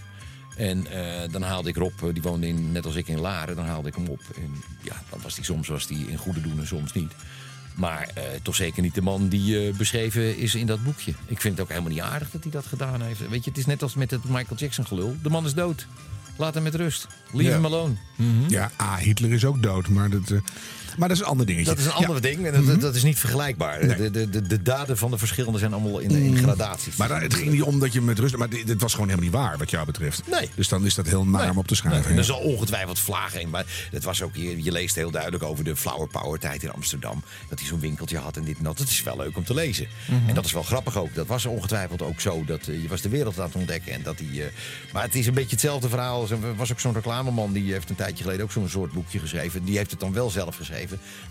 En eh, dan haalde ik Rob, die woonde in, net als ik in Laren, dan haalde ik hem op. En ja, dan was hij soms was die in goede doen en soms niet. Maar toch zeker niet de man die beschreven is in dat boekje. Ik vind het ook helemaal niet aardig dat hij dat gedaan heeft. Weet je, het is net als met het Michael Jackson gelul. De man is dood. Laat hem met rust. Leave Ja. him alone. Ja, ah, Hitler is ook dood, maar dat, maar dat is een ander dingetje. Dat is een ander Ja. ding en dat, dat is niet vergelijkbaar. De, de, de, de daden van de verschillende zijn allemaal in, in gradaties. Maar daar- het ging niet om dat je met rust... Maar dit, dit was gewoon helemaal niet waar, wat jou betreft. Nee. Dus dan is dat heel naar om op te schrijven. Er ja. zal ongetwijfeld vlagen in. Maar het was ook, je, je leest heel duidelijk over de Flower Power tijd in Amsterdam. Dat hij zo'n winkeltje had en dit en dat. Dat is wel leuk om te lezen. Mhm. En dat is wel grappig ook. Dat was ongetwijfeld ook zo. Dat, eh, je was de wereld aan het ontdekken. En dat hij, eh, maar het is een beetje hetzelfde verhaal. Er was ook zo'n reclameman die heeft een tijdje geleden ook zo'n soort boekje geschreven. Die heeft het dan wel zelf geschreven.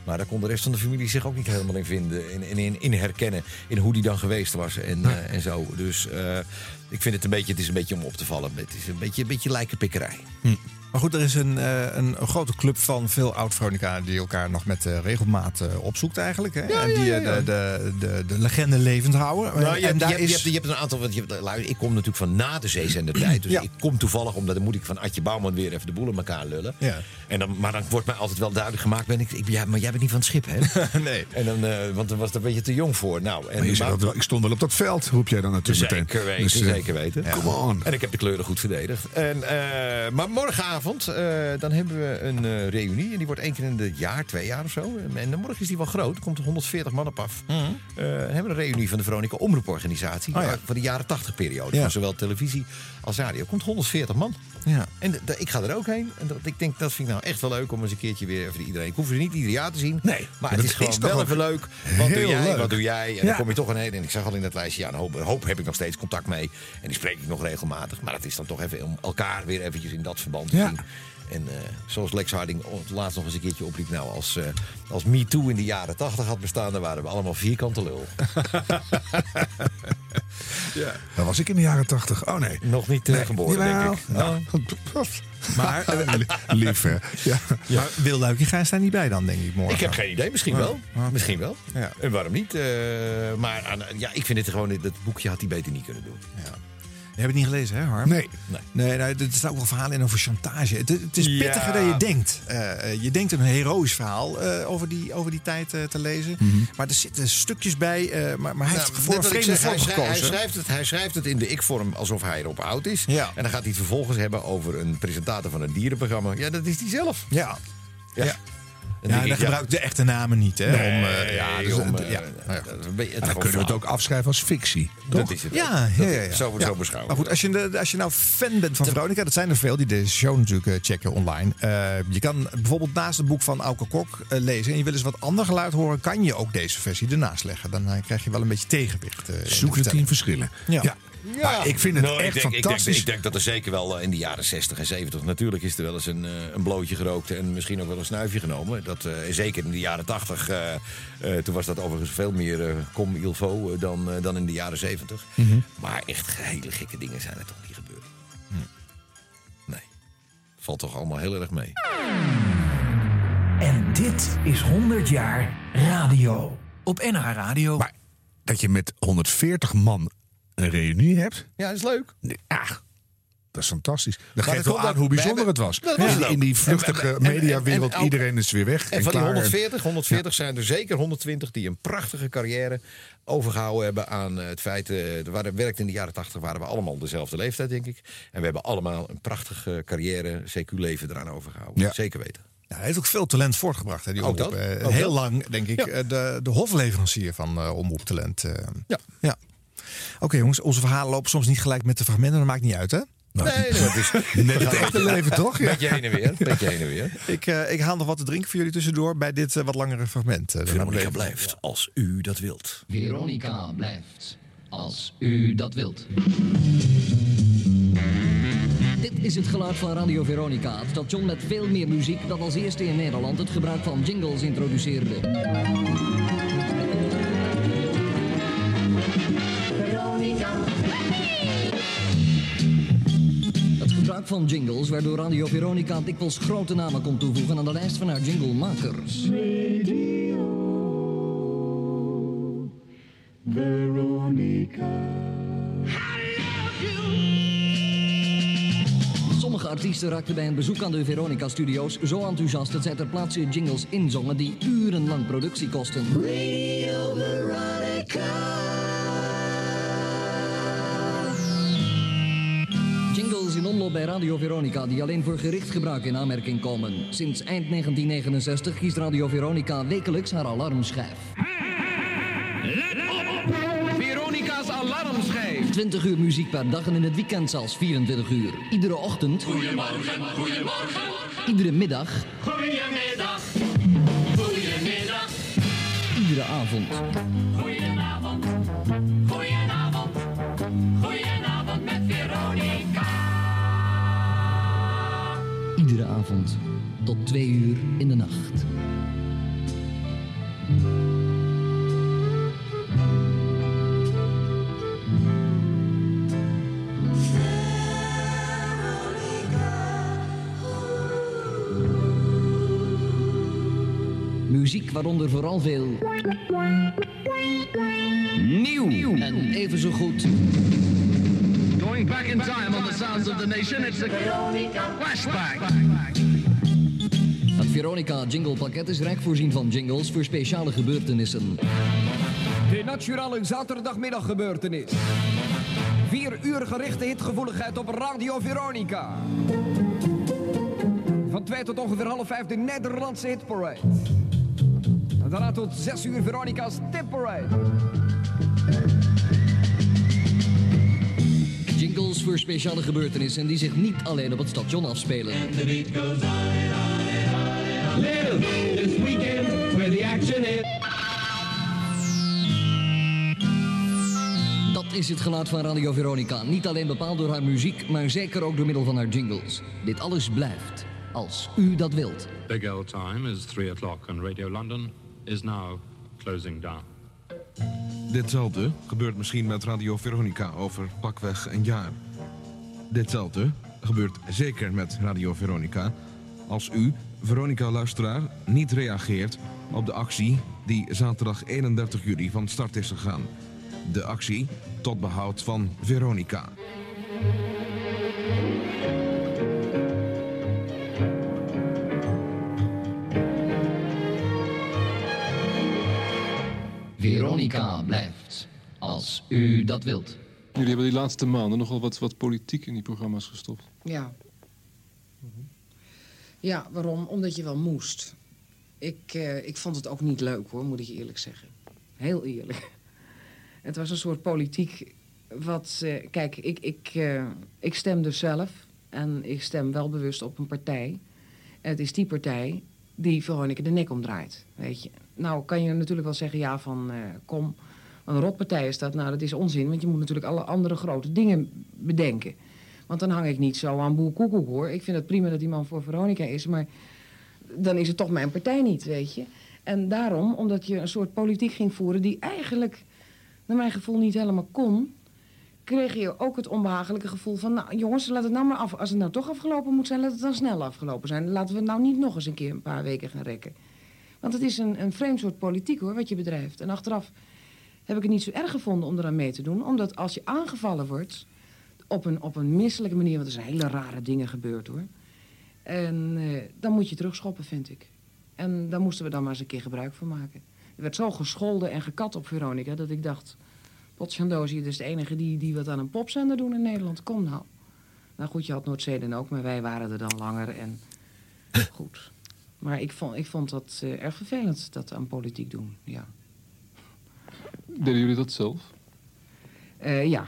Maar daar kon de rest van de familie zich ook niet helemaal in vinden. En in, in, in herkennen. In hoe die dan geweest was. En, eh, en zo. Dus eh, ik vind het een beetje, het is een beetje om op te vallen. Het is een beetje, een beetje lijkenpikkerij. Maar goed, er is een, eh, een, grote club van veel oud-Veronica die elkaar nog met eh, regelmaat eh, opzoekt eigenlijk. Hè? Ja, en die ja, eh, ja, ja. De, de, de, de legende levend houden. Nou, je, en hebt, daar je, hebt, is... je, hebt, je hebt een aantal. Want je hebt, ik kom natuurlijk van na de zeezendertijd. Dus Ja. ik kom toevallig, omdat dan moet ik van Adje Bouwman weer even de boel in elkaar lullen. Ja. En dan, maar dan wordt mij altijd wel duidelijk gemaakt: ben ik, ik, ja, maar jij bent niet van het schip, hè? nee. En dan, eh, want dan was het een beetje te jong voor. Nou, en Maar je dat wel, ik stond wel op dat veld, roep jij dan natuurlijk meteen. Zeker weten, Dus, zeker weten. Come on. En ik heb de kleuren goed verdedigd. En, eh, maar morgenavond, eh, dan hebben we een eh, reunie. En die wordt één keer in het jaar, twee jaar of zo. En dan morgen is die wel groot. Er komt er 140 man op af. Dan hebben we een reunie van de Veronica Omroeporganisatie. Oh ja. Van de jaren 80 periode. Van zowel televisie als radio. Komt 140 man. Ja. En ik ga er ook heen. En dat, ik denk, dat vind ik nou echt wel leuk om eens een keertje weer even iedereen. Ik hoef ze niet ieder jaar te zien. Nee, Maar het is gewoon wel even leuk. Wat doe jij? leuk. Wat doe jij? En Ja. dan kom je toch een heen. En ik zag al in dat lijstje, ja, een hoop, een hoop heb ik nog steeds contact mee. En die spreek ik nog regelmatig. Maar het is dan toch even om elkaar weer eventjes in dat verband te Ja. En eh, zoals Lex Harding laatst nog eens een keertje opriep. Nou, als, eh als Me Too in de jaren 80 had bestaan, dan waren we allemaal vierkante lul. Ja. Dat was ik in de jaren tachtig. Oh nee. Nog niet eh, geboren, Jawel. denk ik. Nou, Maar, eh, lief hè. Ja. maar Wil Luikinga daar niet bij dan, denk ik, morgen? Ik heb geen idee, misschien Ja. wel. Misschien wel. Ja. En waarom niet? Eh, maar aan, ja, ik vind het gewoon, dat boekje had hij beter niet kunnen doen. Je hebt het niet gelezen, hè, Harm? Nee. Nee. Nee, nou, er staat ook wel verhalen in over chantage. Het, het is Ja. pittiger dan je denkt. Eh, eh, je denkt een heroïsch verhaal eh, over, die, over die tijd te lezen. Maar er zitten stukjes bij. eh, maar, maar hij Nou, heeft voor net een vreemde zeg, hij, vorm schrij- hij, gekozen. schrijft het, hij schrijft het in de ik-vorm alsof hij erop oud is. Ja. En dan gaat hij het vervolgens hebben over een presentator van een dierenprogramma. Ja, dat is hij zelf. Ja. Ja. Ja. Dan Ja, ik, dan gebruik ik de echte namen niet. Hè, Nee, om, ja, dus, om. Nou Dan kunnen we het ook afschrijven als fictie. Dat is het. Ja, ja. Zo, zo beschouwen. Maar goed, als je, als je nou fan bent van Veronica, dat zijn er veel die deze show natuurlijk eh, checken online. Eh, je kan bijvoorbeeld naast het boek van Auke Kok eh, lezen en je wil eens wat ander geluid horen, kan je ook deze versie ernaast leggen. Dan krijg je wel een beetje tegenwicht. Zoek de tien verschillen. Ja. Ja. Maar ik vind het Nou, echt ik denk, ik denk- fantastisch. Ik denk, dat er zeker wel eh, in de jaren 60 en 70... natuurlijk is er wel eens een, eh, een blootje gerookt... en misschien ook wel een snuifje genomen. Dat, eh, zeker in de jaren 80. eh, eh, toen was dat overigens veel meer eh com il faut eh, dan, dan in de jaren 70. Mhm. Maar echt hele gekke dingen zijn er toch niet gebeurd. Hm. Nee. Valt toch allemaal heel erg mee. En dit is 100 jaar radio. Op NH Radio. Maar dat je met 140 man een reunie hebt, Ja, dat is leuk. ja, dat is fantastisch. Dat geeft wel aan hoe bijzonder hebben- het was. Het in die vluchtige mediawereld, iedereen is weer weg. En van die klaar. 140, 140 zijn er zeker 120 die een prachtige carrière overgehouden hebben aan eh, het feit. eh, er waren, werkte in de jaren 80 waren we allemaal dezelfde leeftijd, denk ik. En we hebben allemaal een prachtige carrière, CQ-leven eraan overgehouden. Ja. Zeker weten. Hij heeft ook veel talent voortgebracht. Hè, die Ook omroep. dat. Eh, Ook heel dat. lang, denk ik, Ja. de, de hofleverancier van Omroeptalent. eh. Ja. ja. Oké jongens, onze verhalen lopen soms niet gelijk met de fragmenten. Dat maakt niet uit hè? Nee, nee, dat is Net het echte leven, toch? Ja. Beetje heen en weer. Beetje heen en weer. Ik, eh, ik haal nog wat te drinken voor jullie tussendoor bij dit eh, wat langere fragment. eh, Veronica blijft als u dat wilt. Veronica blijft, als u dat wilt. Dit is het geluid van Radio Veronica, het station met veel meer muziek dat als eerste in Nederland het gebruik van jingles introduceerde. Het gebruik van jingles waardoor Radio Veronica dikwijls grote namen kon toevoegen aan de lijst van haar jinglemakers. Sommige artiesten raakten bij een bezoek aan de Veronica-studio's zo enthousiast dat zij ter plaatse jingles inzongen die urenlang productie kosten. In omloop bij Radio Veronica die alleen voor gericht gebruik in aanmerking komen. Sinds eind 1969 kiest Radio Veronica wekelijks haar alarmschijf. Veronica's alarmschijf. 20 uur muziek per dag en in het weekend zelfs 24 uur. Iedere ochtend. Goedemorgen, goedemorgen, Iedere middag. goedemiddag, goedemiddag, Iedere avond. avond tot twee uur in de nacht. Muziek waaronder vooral veel nieuw en even zo goed Going back in time on the sounds of the nation, it's the flashback. Het Veronica Jingle Pakket is rijk voorzien van jingles voor speciale gebeurtenissen. De nationale zaterdagmiddaggebeurtenis. Vier uur gerichte hitgevoeligheid op Radio Veronica. Van twee tot ongeveer half vijf de Nederlandse hitparade. En daarna tot zes uur Veronica's tipparade. Jingles voor speciale gebeurtenissen die zich niet alleen op het station afspelen. Little this weekend where the action is. Dat is het geluid van Radio Veronica. Niet alleen bepaald door haar muziek, maar zeker ook door middel van haar jingles. Dit alles blijft, als u dat wilt. Big old time is 3 o'clock and Radio London is now closing down. Ditzelfde gebeurt misschien met Radio Veronica over pakweg een jaar. Ditzelfde gebeurt zeker met Radio Veronica als u, Veronica-luisteraar, niet reageert op de actie die zaterdag 31 juli van start is gegaan. De actie tot behoud van Veronica. Veronica blijft, als u dat wilt. Jullie hebben die laatste maanden nogal wat, wat politiek in die programma's gestopt. Ja. Ja, waarom? Omdat je wel moest. Ik, eh, ik vond het ook niet leuk hoor, moet ik je eerlijk zeggen. Heel eerlijk. Het was een soort politiek wat... eh, kijk, ik, ik, eh, ik stem dus zelf. En ik stem wel bewust op een partij. En het is die partij die Veronica de nek omdraait, weet je. Nou kan je natuurlijk wel zeggen, ja van, eh, kom... Een rotpartij is dat. Nou, dat is onzin, want je moet natuurlijk alle andere grote dingen bedenken. Want dan hang ik niet zo aan boer koekoek, hoor. Ik vind het prima dat die man voor Veronica is, maar dan is het toch mijn partij niet, weet je. En daarom, omdat je een soort politiek ging voeren die eigenlijk, naar mijn gevoel, niet helemaal kon... kreeg je ook het onbehagelijke gevoel van... nou, jongens, laat het nou maar af. Als het nou toch afgelopen moet zijn, laat het dan snel afgelopen zijn. Laten we het nou niet nog eens een keer een paar weken gaan rekken. Want het is een, een vreemd soort politiek, hoor, wat je bedrijft. En achteraf heb ik het niet zo erg gevonden om eraan mee te doen. Omdat als je aangevallen wordt op een, op een misselijke manier... want er zijn hele rare dingen gebeurd, hoor. En eh, dan moet je terugschoppen, vind ik. En daar moesten we dan maar eens een keer gebruik van maken. Er werd zo gescholden en gekat op Veronica... dat ik dacht, potjandozie, dit is de enige die, die wat aan een popzender doen in Nederland. Kom nou. Nou goed, je had Noordzeden ook, maar wij waren er dan langer. En goed. Maar ik vond, ik vond dat eh, erg vervelend, dat aan politiek doen, ja. Deden jullie dat zelf? Eh, ja,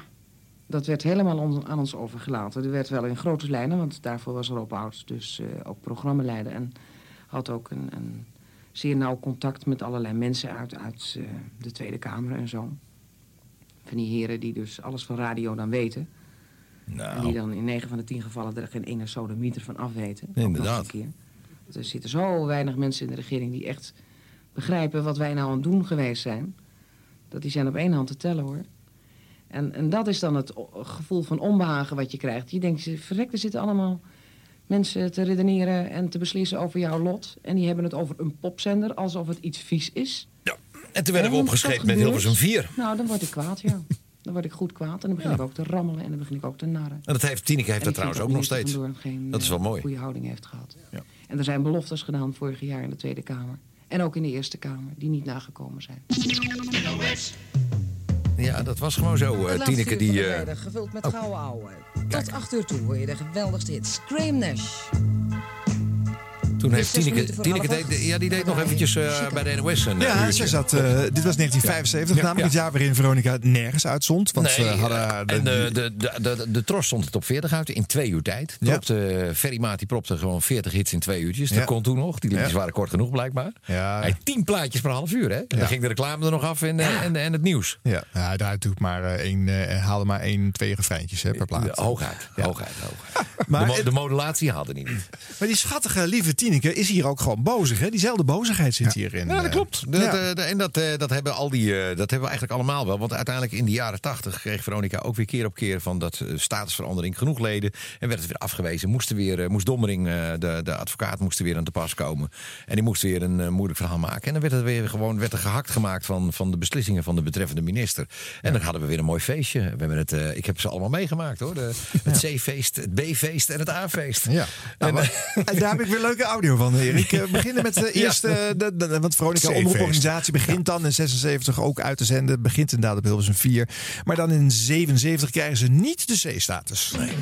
dat werd helemaal on- aan ons overgelaten. Er werd wel in grote lijnen, want daarvoor was Rob Oud dus eh, ook programmaleider. En had ook een, een zeer nauw contact met allerlei mensen uit, uit eh, de Tweede Kamer en zo. Van die heren die dus alles van radio dan weten. En die dan in 9 van de 10 gevallen er geen ene sodemieter van afweten. Ook nog Inderdaad. een keer. Er zitten zo weinig mensen in de regering die echt begrijpen wat wij nou aan het doen geweest zijn. Dat die zijn op één hand te tellen hoor. En, en dat is dan het gevoel van onbehagen wat je krijgt. Je denkt, verrek, er zitten allemaal mensen te redeneren en te beslissen over jouw lot. En die hebben het over een popzender alsof het iets vies is. En toen werden we Ja, opgescheept met Hilversum 4. Nou, dan word ik kwaad, ja. Dan word ik goed kwaad en dan begin Ja. ik ook te rammelen en dan begin ik ook te narren. En dat heeft, Tineke heeft dat trouwens ook nog steeds. Geen, Dat is wel eh, mooi. goede houding heeft gehad. Ja. En er zijn beloftes gedaan vorig jaar in de Tweede Kamer. En ook in de Eerste Kamer, die niet nagekomen zijn. Ja, dat was gewoon zo. eh, Tineke die... eh, Middag, gevuld met gouden ouwe. Tot acht uur toe hoor je de geweldigste hit. Scream Nash. Toen heeft Tineke... Tineke deed, ja, die deed nog eventjes eh, bij de NOS een eh, Ja, uurtje. ze zat, eh, dit was 1975, Ja. namelijk Ja. het jaar waarin Veronica nergens uitzond. Want Nee, ze hadden haar- en de, de, de, de, de Tros stond het op 40 uit in twee uur tijd. Ja. Propte, Ferrymaat die propte gewoon 40 hits in twee uurtjes. Dat Ja. kon toen nog. Die liedjes Ja. waren kort genoeg blijkbaar. Ja. Hij had 10 plaatjes per half uur. Hè? En Dan ging de reclame er nog af en, en, en het nieuws. Ja, ja natuurlijk maar eh, één, haalde maar één, twee refreintjes hè, per plaat. Ja, hooguit, hooguit, hooguit. Maar de, mo- het- de modulatie haalde niet. Maar die schattige, lieve Tineke Is hier ook gewoon bozig. Hè? Diezelfde bozigheid zit hierin. Ja, dat eh. klopt. Dat, Ja. eh, de- en dat, eh, dat hebben al die, dat hebben we eigenlijk allemaal wel. Want uiteindelijk in de jaren tachtig kreeg Veronica ook weer keer op keer van dat statusverandering genoeg leden. En werd het weer afgewezen. Moest, er weer, moest Dommering, de, de advocaat, moest er weer aan te pas komen. En die moest weer een moeilijk verhaal maken. En dan werd er weer gewoon werd er gehakt gemaakt van, van de beslissingen van de betreffende minister. En dan hadden we weer een mooi feestje. We hebben het, ik heb ze allemaal meegemaakt hoor. De, het C-feest, het B-feest en het A-feest. Ja. Nou, maar- en daar heb ik weer leuke audio van, Erik. Eh, We beginnen met de Ja. eerste. eh, de, de- want Veronica. Omroeporganisatie begint dan in 76 ook uit te zenden. Begint inderdaad op Hilversum 4. Maar dan in 77 krijgen ze niet de C-status. Veronica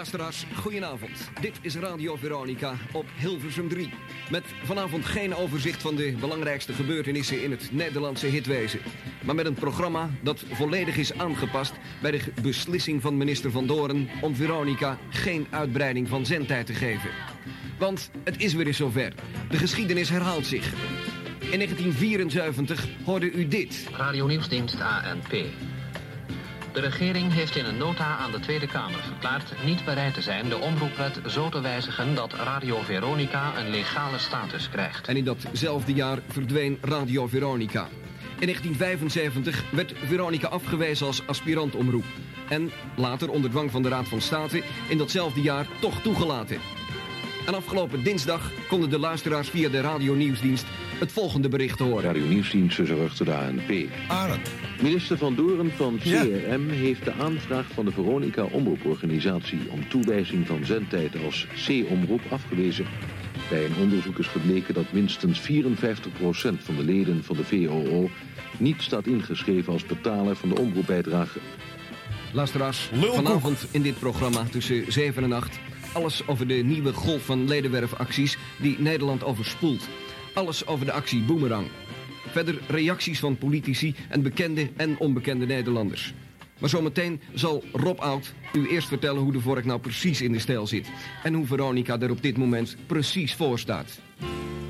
Luisteraars, goedenavond. Dit is Radio Veronica op Hilversum 3. Met vanavond geen overzicht van de belangrijkste gebeurtenissen in het Nederlandse hitwezen. Maar met een programma dat volledig is aangepast bij de beslissing van minister Van Doren om Veronica geen uitbreiding van zendtijd te geven. Want het is weer eens zover. De geschiedenis herhaalt zich. In 1974 hoorde u dit. Radio Nieuwsdienst ANP. De regering heeft in een nota aan de Tweede Kamer verklaard niet bereid te zijn de omroepwet zo te wijzigen dat Radio Veronica een legale status krijgt. En in datzelfde jaar verdween Radio Veronica. In 1975 werd Veronica afgewezen als aspirantomroep. En later onder dwang van de Raad van State in datzelfde jaar toch toegelaten. En afgelopen dinsdag konden de luisteraars via de Radio Nieuwsdienst het volgende bericht horen. Radio Nieuwsdienst zorgt de ANP. Minister Van Doren van CRM heeft de aanvraag van de Veronica Omroeporganisatie om toewijzing van zendtijd als C-omroep afgewezen. Bij een onderzoek is gebleken dat minstens 54% van de leden van de VOO niet staat ingeschreven als betaler van de omroepbijdrage. Luisteraars, vanavond in dit programma tussen 7 en 8... alles over de nieuwe golf van ledenwerfacties die Nederland overspoelt. Alles over de actie Boomerang. Verder reacties van politici en bekende en onbekende Nederlanders. Maar zometeen zal Rob Oud u eerst vertellen hoe de vork nou precies in de stijl zit. En hoe Veronica er op dit moment precies voor staat.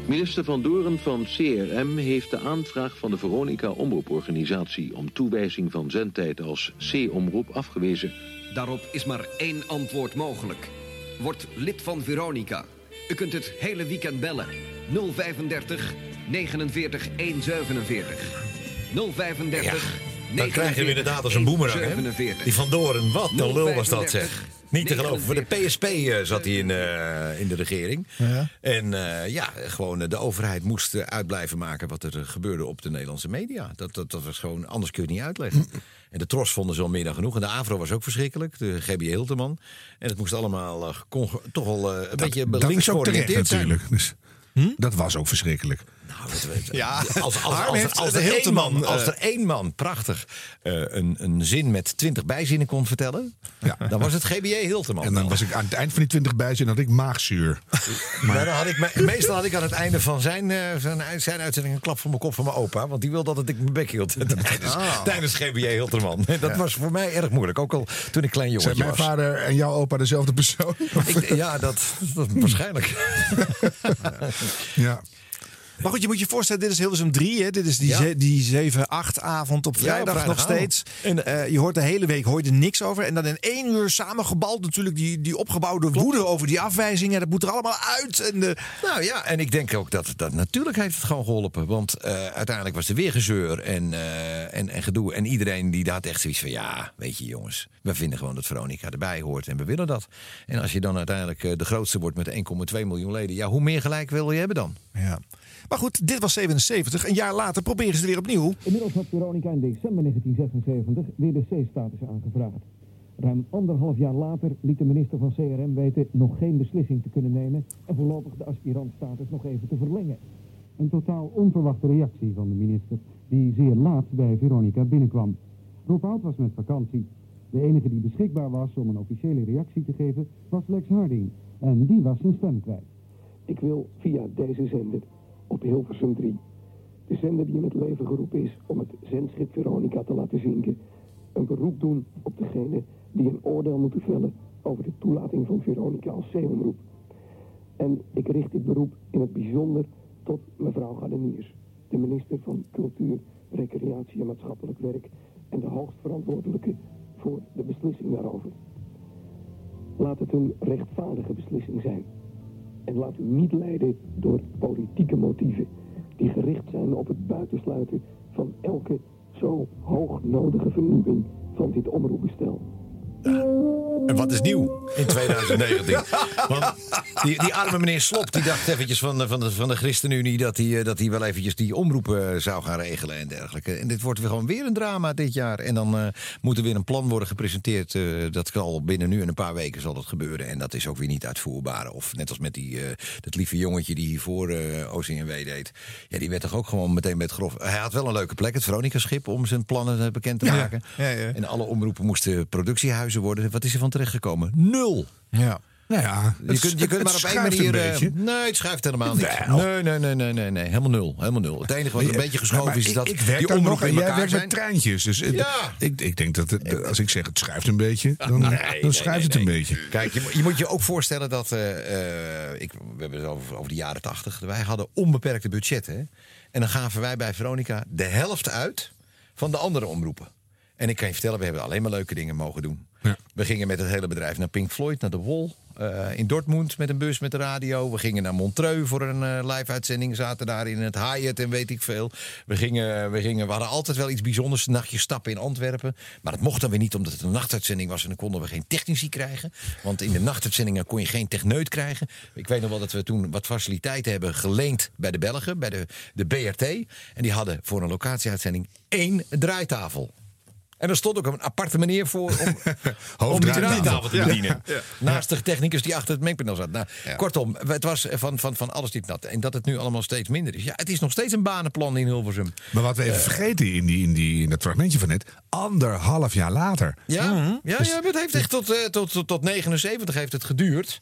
Minister Van Doren van CRM heeft de aanvraag van de Veronica Omroeporganisatie om toewijzing van zendtijd als C-omroep afgewezen. Daarop is maar één antwoord mogelijk. Word lid van Veronica. U kunt het hele weekend bellen. 035 49 147. 035 Dan krijg je hem inderdaad als een boemerang. hè? 147. Die Van Doren, wat een lul was dat 035, zeg. Niet te geloven. Voor de PSP eh, zat hij in, eh, in de regering. Ja. En eh, ja, gewoon de overheid moest uitblijven maken wat er gebeurde op de Nederlandse media. Dat, dat, dat was gewoon, anders kun je het niet uitleggen. En de Tros vonden ze al meer dan genoeg. En de AVRO was ook verschrikkelijk, de GB Hilterman. En het moest allemaal eh, toch wel eh, een beetje links georiënteerd zijn. natuurlijk. Dus, Dat was ook verschrikkelijk. Ja, als, als, als, Harm als, heeft als de er één Hilterman, man, als eh, er één man prachtig eh, een, een zin met twintig bijzinnen kon vertellen, dan was het GBJ Hilterman. En dan was ik aan het eind van die 20 bijzin had ik maagzuur. Maar dan had ik, me- meestal had ik aan het einde van zijn, eh, zijn, zijn uitzending een klap voor mijn kop van mijn opa. Want die wilde dat ik mijn bek hield tijdens, Ah. tijdens GBJ Hilterman. Dat Ja. was voor mij erg moeilijk. Ook al toen ik klein Zijn jongetje mijn was. vader en jouw opa dezelfde persoon? Ik, ja, dat, dat waarschijnlijk. ja. Maar goed, je moet je voorstellen, dit is Hilversum 3. Hè? Dit is die, Ja. ze- die 7-8 avond op vrijdag nog steeds. Eh, je hoort de hele week hoor je er niks over. En dan in één uur samengebald natuurlijk die, die opgebouwde woede over die afwijzingen. Dat moet er allemaal uit. En de... Nou ja, en ik denk ook dat, dat natuurlijk heeft het gewoon geholpen. Want eh, uiteindelijk was er weer gezeur en, eh, en, en gedoe. En iedereen die had echt zoiets van... ja, weet je jongens, we vinden gewoon dat Veronica erbij hoort en we willen dat. En als je dan uiteindelijk eh, de grootste wordt met 1,2 miljoen leden... ja, hoe meer gelijk wil je hebben dan? Ja. Maar goed, dit was 77. Een jaar later proberen ze het weer opnieuw. Inmiddels had Veronica in december 1976 weer de C-status aangevraagd. Ruim anderhalf jaar later liet de minister van CRM weten nog geen beslissing te kunnen nemen en voorlopig de aspirantstatus nog even te verlengen. Een totaal onverwachte reactie van de minister, die zeer laat bij Veronica binnenkwam. Rob Oud was met vakantie. De enige die beschikbaar was om een officiële reactie te geven was Lex Harding. En die was zijn stem kwijt. Ik wil via deze zender op Hilversum 3, de zender die in het leven geroepen is om het zendschip Veronica te laten zinken, een beroep doen op degene die een oordeel moeten vellen over de toelating van Veronica als zeeomroep. En ik richt dit beroep in het bijzonder tot mevrouw Gardeniers. de minister van Cultuur, Recreatie en Maatschappelijk Werk en de hoogstverantwoordelijke voor de beslissing daarover. Laat het een rechtvaardige beslissing zijn. En laat u niet leiden door politieke motieven die gericht zijn op het buitensluiten van elke zo hoog nodige vernieuwing van dit omroepbestel. En wat is nieuw in 2019? Want die, die arme meneer Slop die dacht eventjes van, de- van, de, van de ChristenUnie dat hij, eh, dat wel eventjes die omroepen eh, zou gaan regelen en dergelijke. En dit wordt weer gewoon weer een drama dit jaar. En dan eh, moet er weer een plan worden gepresenteerd. dat zal binnen nu en een paar weken zal dat gebeuren. En dat is ook weer niet uitvoerbaar. Of net als met die, dat lieve jongetje die hiervoor OCMW deed. Ja, die werd toch ook gewoon meteen met grof. Hij had wel een leuke plek, het Veronica-schip, om zijn plannen bekend te maken. ja, ja. En alle omroepen moesten productiehuizen worden. Wat is er van terechtgekomen? Nul. Ja. Nou ja, Je kunt, je kunt maar op één manier. eh, nee, het schuift helemaal niet. Wel. Nee, nee, nee, nee, nee, nee. Helemaal nul. Helemaal nul. Het enige wat een beetje geschoven is, is ik- dat ik werk die nog in jij elkaar werkt zijn. met treintjes. Dus Ja. ik, ik denk dat het, als ik zeg het schuift een beetje, dan, Nee, dan schuift het een beetje. Kijk, je, je moet je ook voorstellen dat. eh, eh, ik, we hebben het over, over de jaren tachtig. Wij hadden onbeperkte budgetten. En dan gaven wij bij Veronica de helft uit van de andere omroepen. En ik kan je vertellen, we hebben alleen maar leuke dingen mogen doen. We gingen met het hele bedrijf naar Pink Floyd, naar de Wall. eh, in Dortmund met een bus met de radio. We gingen naar Montreux voor een eh, live-uitzending. Zaten daar in het Hyatt en weet ik veel. We, gingen, we, gingen, we hadden altijd wel iets bijzonders. Een nachtje stappen in Antwerpen. Maar dat mocht dan weer niet omdat het een nachtuitzending was. En dan konden we geen technici krijgen. Want in de nachtuitzendingen kon je geen techneut krijgen. Ik weet nog wel dat we toen wat faciliteiten hebben geleend bij de Belgen. Bij de, de BRT. En die hadden voor een locatieuitzending één draaitafel. En er stond ook een aparte manier voor om, om die draaitafel te bedienen. Ja. Naast de technicus die achter het mengpaneel zat. Nou, Kortom, het was van, van, van alles diep nat. En dat het nu allemaal steeds minder is. Ja, het is nog steeds een banenplan in Hilversum. Maar wat we even vergeten in, die, in, die, in dat fragmentje van net, anderhalf jaar later. Ja, Mhm. ja, Dus- ja het heeft echt tot, eh, tot, tot, tot 79 heeft het geduurd.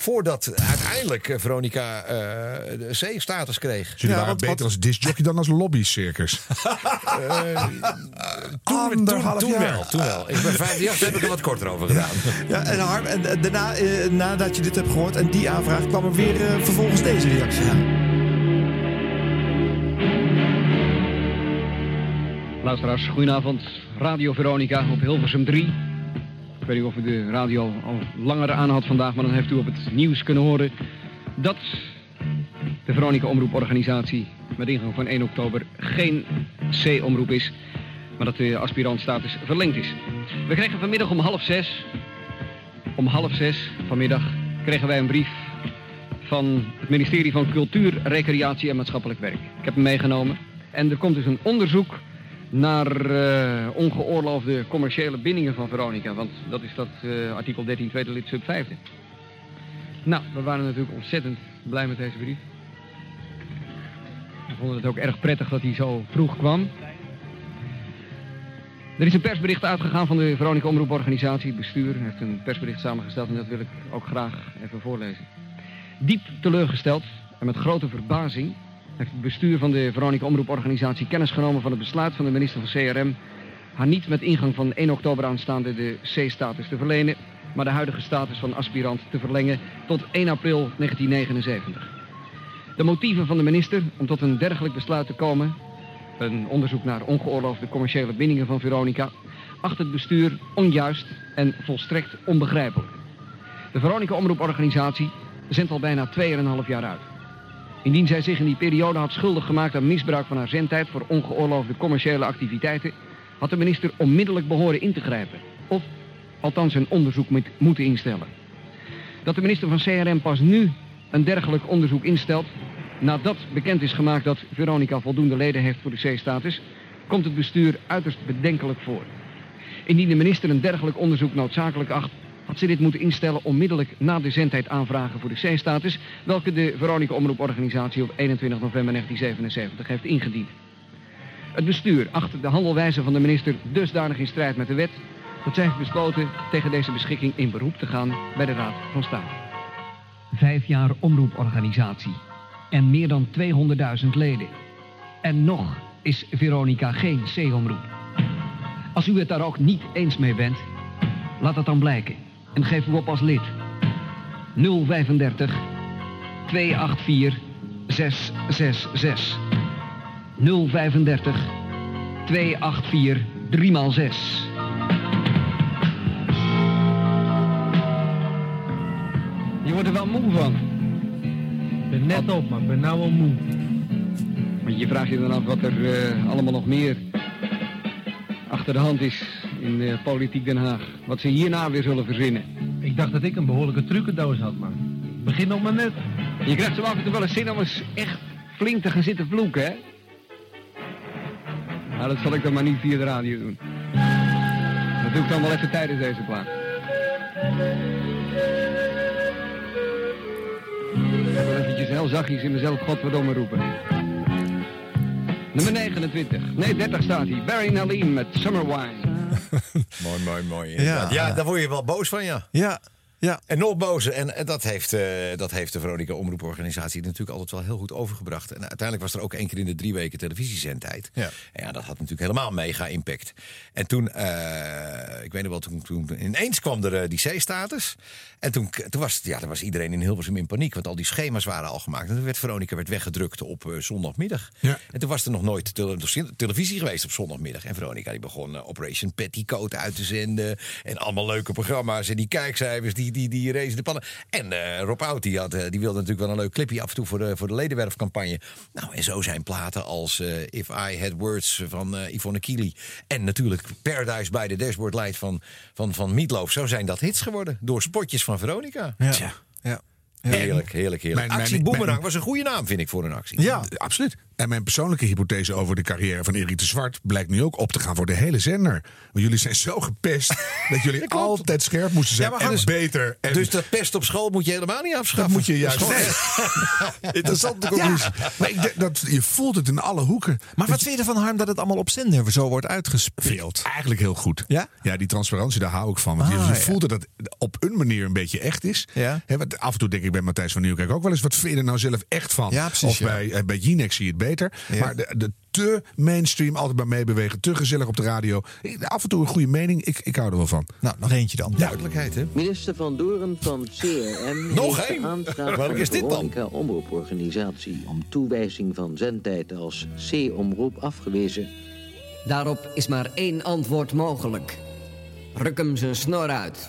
Voordat uiteindelijk eh, Veronica eh, de C-status kreeg. Jullie waren beter als discjockey dan als lobbycircus. Eh, toen, toen, Anderhalf toen jaar. wel, toen wel. Ik ben 58 heb ik er wat korter over gedaan. Ja, en, Harm, en daarna, eh, nadat je dit hebt gehoord en die aanvraag, kwam er weer eh, vervolgens deze reactie aan. Luisteraars, goedenavond. Radio Veronica op Hilversum 3. Weet niet of u de radio al langer aan had vandaag, maar dan heeft u op het nieuws kunnen horen dat de Veronica Omroeporganisatie met ingang van 1 oktober geen C-omroep is, maar dat de aspirantstatus verlengd is. We kregen vanmiddag om half zes, om half zes vanmiddag, kregen wij een brief van het ministerie van Cultuur, Recreatie en Maatschappelijk Werk. Ik heb hem meegenomen. En er komt dus een onderzoek naar eh, ongeoorloofde commerciële bindingen van Veronica. Want dat is dat eh, artikel 13 tweede lid sub 5. Nou, we waren natuurlijk ontzettend blij met deze brief. We vonden het ook erg prettig dat hij zo vroeg kwam. Er is een persbericht uitgegaan van de Veronica Omroeporganisatie. Bestuur heeft een persbericht samengesteld en dat wil ik ook graag even voorlezen. Diep teleurgesteld en met grote verbazing heeft het bestuur van de Veronica Omroeporganisatie kennis genomen van het besluit van de minister van CRM haar niet met ingang van 1 oktober aanstaande de C-status te verlenen, maar de huidige status van aspirant te verlengen tot 1 april 1979. De motieven van de minister om tot een dergelijk besluit te komen, een onderzoek naar ongeoorloofde commerciële bindingen van Veronica, acht het bestuur onjuist en volstrekt onbegrijpelijk. De Veronica Omroeporganisatie zendt al bijna 2,5 jaar uit. Indien zij zich in die periode had schuldig gemaakt aan misbruik van haar zendtijd voor ongeoorloofde commerciële activiteiten, had de minister onmiddellijk behoren in te grijpen. Of althans een onderzoek moet, moeten instellen. Dat de minister van CRM pas nu een dergelijk onderzoek instelt, nadat bekend is gemaakt dat Veronica voldoende leden heeft voor de C-status, komt het bestuur uiterst bedenkelijk voor. Indien de minister een dergelijk onderzoek noodzakelijk acht, had ze dit moeten instellen onmiddellijk na de zendtijd aanvragen voor de C-status, welke de Veronica Omroeporganisatie op 21 november 1977 heeft ingediend. Het bestuur acht de handelwijze van de minister dusdanig in strijd met de wet, dat zij heeft besloten tegen deze beschikking in beroep te gaan bij de Raad van State. Vijf jaar omroeporganisatie en meer dan 200.000 leden. En nog is Veronica geen C-omroep. Als u het daar ook niet eens mee bent, laat het dan blijken. En geef u op als lid. 035 284 666. 035 284 3x6. Je wordt er wel moe van. Ik ben net op, maar ik ben nou wel moe. Want je vraagt je dan af wat er eh, allemaal nog meer achter de hand is in eh, politiek Den Haag. Wat ze hierna weer zullen verzinnen. Ik dacht dat ik een behoorlijke trucendoos had, maar begin nog maar net. Je krijgt zo af en toe wel eens zin om eens echt flink te gaan zitten vloeken, hè? Nou, dat zal ik dan maar niet via de radio doen. Dat doe ik dan wel even tijdens deze plaat. Ik ga wel eventjes heel zachtjes in mezelf godverdomme roepen. Nummer 29. Nee, 30 staat hij. Barry Naleen met Summer Wine. mooi, mooi, mooi. Ja. Ja, daar word je wel boos van, ja. Ja. Ja. En nog bozer. En, en dat, heeft, eh, dat heeft de Veronica Omroeporganisatie natuurlijk altijd wel heel goed overgebracht. En uiteindelijk was er ook één keer in de drie weken televisiezendtijd. Ja. En ja, dat had natuurlijk helemaal mega impact. En toen, eh, ik weet nog wel, toen, toen ineens kwam er eh, die C-status. En toen, toen was, ja, dan was iedereen in Hilversum in paniek. Want al die schema's waren al gemaakt. En toen werd Veronica werd weggedrukt op zondagmiddag. Ja. En toen was er nog nooit tele- televisie geweest op zondagmiddag. En Veronica die begon Operation Petticoat uit te zenden. En allemaal leuke programma's. En die kijkcijfers, die, die, die rezen de pannen. En eh, Rob Oud, die, had, eh, die wilde natuurlijk wel een leuk clipje af en toe voor de, voor de ledenwerfcampagne. Nou, en zo zijn platen als eh, If I Had Words van eh, Yvonne Keely. En natuurlijk Paradise by the Dashboard Light van, van, van Meatloaf. Zo zijn dat hits geworden. Door spotjes van Veronica. Ja. Tja. Ja. Heerlijk, heerlijk, heerlijk. Mijn- actie mijn- Boomerang mijn- was een goede naam, vind ik, voor een actie. Ja, absoluut. En mijn persoonlijke hypothese over de carrière van Erik de Zwart blijkt nu ook op te gaan voor de hele zender. Want jullie zijn zo gepest dat jullie altijd scherp moesten zijn. Ja, maar en Hans, beter. En Dus dat pest op school moet je helemaal niet afschaffen. dat moet je juist. Nee. Interessante conclusie. Maar ik dat, je voelt het in alle hoeken. Maar wat vind je ervan, Harm, dat het allemaal op zender zo wordt uitgespeeld? Eigenlijk heel goed. Ja? Ja, die transparantie, daar hou ik van. Want je- Ah, je ja. voelt dat het op een manier een beetje echt is. Ja. Af en toe denk ik bij Matthijs van Nieuwkerk ook wel eens... wat vind je er nou zelf echt van? Ja, precies, of bij, eh, bij Jinex zie je het beter. Ja. Maar de, de te mainstream, altijd maar meebewegen... te gezellig op de radio. Af en toe een goede mening, ik, ik hou er wel van. Nou, nog eentje dan. Duidelijkheid, hè? Minister Van Doren van CRM Nog heeft één? de de is dit dan? Veronica Omroeporganisatie om toewijzing van zendtijd als C-omroep afgewezen. Daarop is maar één antwoord mogelijk. Ruk hem zijn snor uit.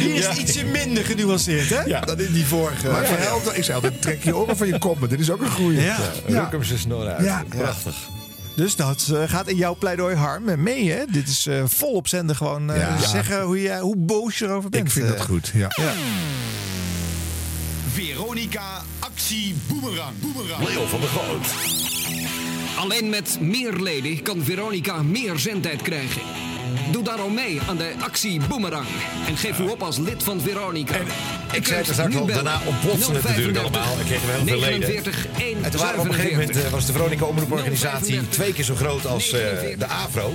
Die is ietsje minder genuanceerd, hè? Ja. Dan in die vorige. Maar voor helft, ik zei altijd, trek je oren van je kop. maar Dit is ook een goede. Ja. Ruk hem zijn snor uit. Ja. Prachtig. Dus dat eh, gaat in jouw pleidooi, Harm, eh, mee, hè? Dit is eh, vol op zender gewoon eh, Ja. zeggen hoe, je, hoe boos je erover bent. Ik vind dat goed, ja. Ja. Veronica Actie Boemerang. Boemerang. Leo van der Groot. Alleen met meer leden kan Veronica meer zendtijd krijgen. Doe daarom mee aan de actie Boomerang. En geef u op als lid van Veronica. Ik zei het er straks al, daarna ontplotste het natuurlijk allemaal. Ik kreeg wel heel veel leden. 49 1 En toen waren we op een gegeven moment eh, was de Veronica Omroeporganisatie twee keer zo groot als eh, de AVRO.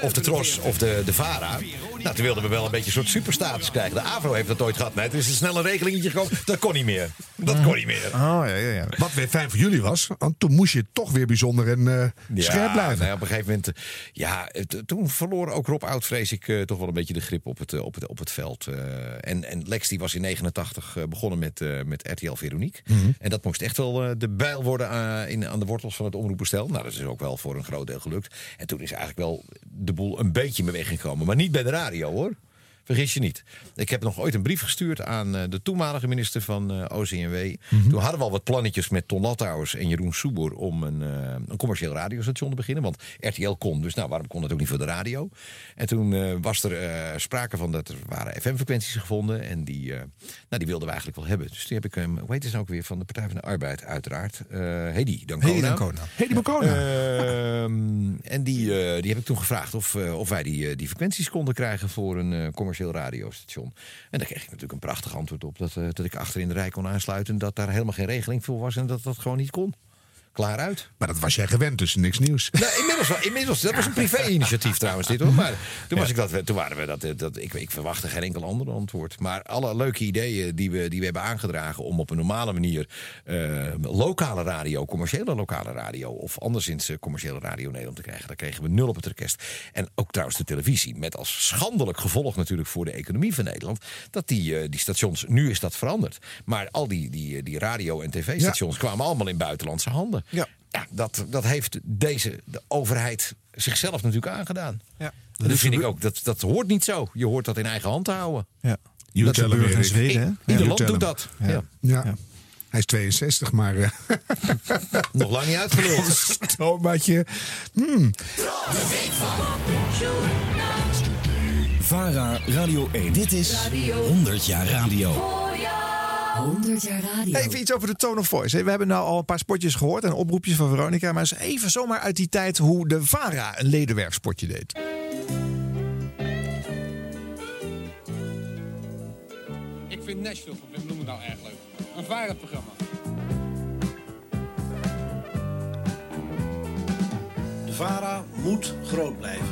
Of de TROS of de, de VARA. Nou, toen wilden we wel een beetje een soort superstatus krijgen. De AVRO heeft dat ooit gehad. Nee, er is een snelle regelingetje gekomen. Dat kon niet meer. Dat kon niet meer. Oh, ja, ja, ja. Wat weer fijn voor jullie was, want toen moest je toch weer bijzonder en eh, scherp blijven. nou ja, op een gegeven moment. Ja, toen verloor ook Rob Oud, vrees ik, toch wel een beetje de grip op het, op het, op het veld. eh. en, en Lex die was in 89 eh, begonnen met, eh, met RTL Veronique. Mhm. En dat moest echt wel eh, de bijl worden eh, in, aan de wortels van het omroepbestel. Nou, dat is ook wel voor een groot deel gelukt. En toen is eigenlijk wel de boel een beetje in beweging gekomen. Maar niet bij de radio hoor. Vergis je niet. Ik heb nog ooit een brief gestuurd aan eh, de toenmalige minister van eh OCMW. Toen hadden we al wat plannetjes met Ton Lattauers en Jeroen Soeboer om een, eh, een commercieel radiostation te beginnen. Want RTL kon, dus nou waarom kon het ook niet voor de radio? En toen was er sprake van dat er waren FM-frequenties gevonden. En die, nou, die wilden we eigenlijk wel hebben. Dus die heb ik, hem hoe heet het nou ook weer, van de Partij van de Arbeid uiteraard. Hedy Dancona. Hedy Dancona. Hedy Dancona. Ehm, en die, die heb ik toen gevraagd of, of wij die, die frequenties konden krijgen voor een eh, commercieel radiostation. En daar kreeg ik natuurlijk een prachtig antwoord op. Dat, eh, dat ik achter in de rij kon aansluiten. Dat daar helemaal geen regeling voor was en dat dat gewoon niet kon. Klaar uit. Maar dat was jij gewend, dus niks nieuws. Nou, inmiddels, wel- inmiddels, dat was een privé-initiatief trouwens dit hoor. Maar toen, was ik dat, toen waren we dat, eh, dat ik, ik verwachtte geen enkel ander antwoord. Maar alle leuke ideeën die we, die we hebben aangedragen om op een normale manier eh, lokale radio, commerciële lokale radio of anderszins eh, commerciële radio Nederland te krijgen, daar kregen we nul op het request. En ook trouwens de televisie, met als schandelijk gevolg natuurlijk voor de economie van Nederland, dat die, die stations, nu is dat veranderd. Maar al die, die, die radio- en tv-stations kwamen allemaal in buitenlandse handen. Vertellen. Ja. dat, dat heeft deze de overheid zichzelf natuurlijk aangedaan. Ja. Dat Dus vind ik ook. Dat, dat hoort niet zo. Je hoort dat in eigen hand te houden. Ja. You dat gebeurt in. Zweden, Ieder land doet dat. Ja. Ja. Ja. Hij is 62, maar... eh, Nog lang niet uitgeluld. Stomaatje. Hmm. VARA Radio 1. Dit is 100 jaar radio. 100 jaar radio. Even iets over de tone of voice. We hebben nou al een paar spotjes gehoord en oproepjes van Veronica. Maar eens even zomaar uit die tijd hoe de VARA een ledenwerfspotje deed. Ik vind Nashville van Wim Bloemen nou erg leuk. Een varenprogramma. De VARA moet groot blijven.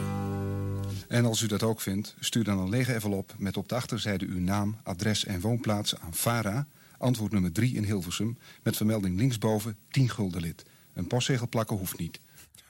En als u dat ook vindt, stuur dan een lege envelop met op de achterzijde uw naam, adres en woonplaats aan VARA, antwoord nummer 3 in Hilversum, met vermelding linksboven 10 gulden lid. Een postzegel plakken hoeft niet.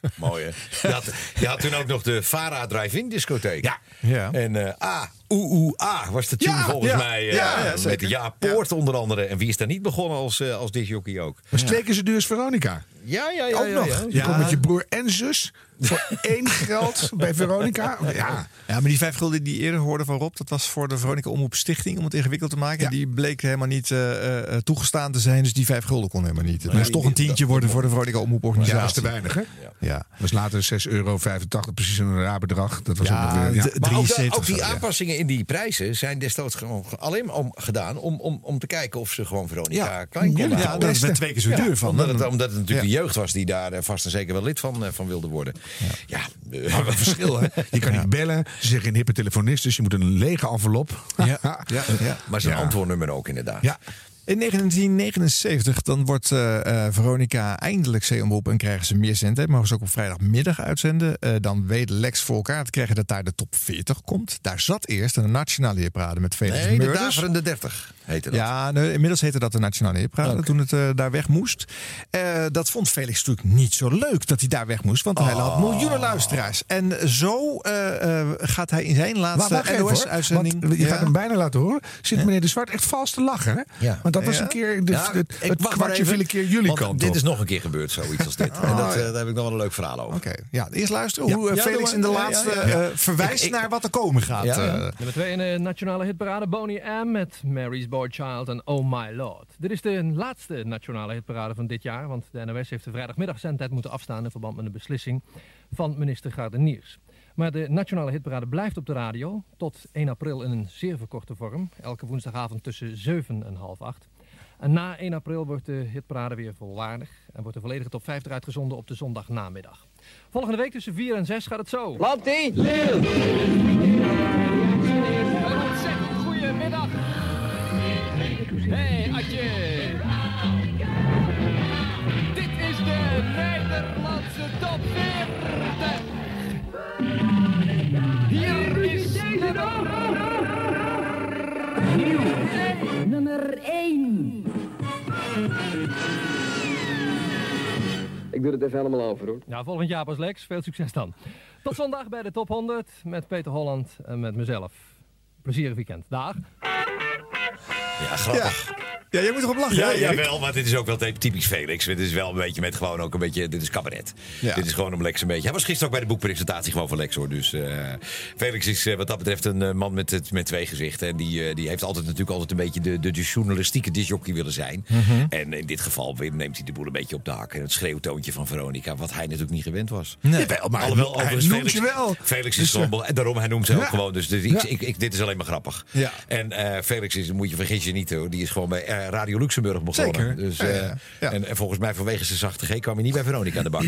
Mooi hè? Je had, je had toen ook nog de Vara Drive-In discotheek. Ja. Ja. En eh A, Oeh Oeh A was de tune Ja, volgens ja, mij. eh, ja, ja, met. Ja Poort onder andere. En wie is daar niet begonnen als, eh als disjockey ook? Keer zo duur als Veronica. Ja, ja, ja. Ook ja, nog. ja. Je komt met je broer en zus voor één geld bij Veronica. Ja. Ja, maar die vijf gulden die je eerder hoorde van Rob, dat was voor de Veronica Omroep Stichting om het ingewikkeld te maken. Die bleek helemaal niet eh, eh, toegestaan te zijn, dus die vijf gulden kon helemaal niet. Het moest toch een tientje worden voor de Veronica Omroep Ja, organisatie. dat was te weinig, hè? Ja. was later 6,85 euro, precies een raar bedrag. Dat was Ja, ongeveer... Ja. Maar ook, 73 dat- ook die aanpassingen in die prijzen zijn destijds gewoon ge- alleen om, gedaan om, om, om te kijken of ze gewoon Veronica klein konden Ja, dat is met twee keer zo duur van. Omdat het, omdat het natuurlijk de jeugd was die daar eh, vast en zeker wel lid van, eh, van wilde worden. Ja, eh, Maar een verschil, hè? Je kan niet bellen. Ze zeggen een hippe telefonist, dus je moet een lege envelop. Ja, ja, ja. maar zijn antwoordnummer ook inderdaad. Ja. In 1979 dan wordt eh, eh, Veronica eindelijk C-omroep en krijgen ze meer zendtijd. Mogen ze ook op vrijdagmiddag uitzenden. Eh, dan weet Lex voor elkaar te krijgen dat daar de top 40 komt. Daar zat eerst een nationale hitparade met Felix Nee, de Murders. daverende 30 heette dat. Ja, nee, inmiddels heette dat de Nationale Hitparade Oké. toen het eh, daar weg moest. Eh, dat vond Felix natuurlijk niet zo leuk dat hij daar weg moest. Want hij had miljoenen luisteraars. En zo eh, eh, gaat hij in zijn laatste NOS-uitzending... Je gaat hem bijna laten horen. Zit meneer De Zwart echt vast te lachen, hè? Ja. Want dat was Ja. een keer... De, Ja, het ik het wacht maar kwartje viel een keer jullie want kant Dit op. is nog een keer gebeurd, zoiets als dit. En dat, eh, daar heb ik nog wel een leuk verhaal over. Oké, ja, eerst luisteren Ja. hoe Ja, Felix in de laatste ja, ja. eh, verwijst Ik- ik- naar wat er komen gaat. Eh. Nummer 2 in de nationale hitparade Boney M met Mary's Boy Child en Oh My Lord. Dit is de laatste nationale hitparade van dit jaar, want de NOS heeft de vrijdagmiddag zendtijd moeten afstaan in verband met een beslissing van minister Gardeniers. Maar de nationale hitparade blijft op de radio tot 1 april in een zeer verkorte vorm, elke woensdagavond tussen 7 en half 8. En na 1 april wordt de hitparade weer volwaardig en wordt de volledige top 50 uitgezonden op de zondagnamiddag. Volgende week tussen 4 en 6 gaat het zo. Loopt ie? Een ontzettend goede middag. Hey, Adje. Dit is de Nederlandse top 40. Hier is Nummer 1. Ik doe het even helemaal over hoor. Ja, volgend jaar pas Lex. Veel succes dan. Tot zondag bij de top 100 met Peter Holland en met mezelf. Plezierig weekend. Dag. Ja, grappig. Ja, jij moet erop lachen. Ja, Erik? jawel, maar dit is ook wel typisch Felix. Dit is wel een beetje met gewoon ook een beetje. Dit is cabaret. Ja. Dit is gewoon om Lex een beetje. Hij was gisteren ook bij de boekpresentatie gewoon van Lex hoor. Dus eh, Felix is eh, wat dat betreft een eh, man met, met twee gezichten. En die, die heeft altijd natuurlijk altijd een beetje de, de, de journalistieke disjockey willen zijn. Mhm. En in dit geval neemt hij de boel een beetje op de hak. En het schreeuwtoontje van Veronica, wat hij natuurlijk niet gewend was. Nee. Maar Alhoewel, hij overigens, noemt Felix, je wel. Felix is Dus, gewoon. eh, bel- En daarom, hij noemt ze ook ja. gewoon. Dus dit, ik, Ja. ik, ik- dit is alleen maar grappig. Ja. En Felix is, moet je vergis je niet hoor. Die is gewoon bij eh, Radio Luxemburg begonnen. Zeker. Dus, ja, eh, ja. En, en volgens mij vanwege zijn zachte G kwam hij niet bij Veronica aan de bak.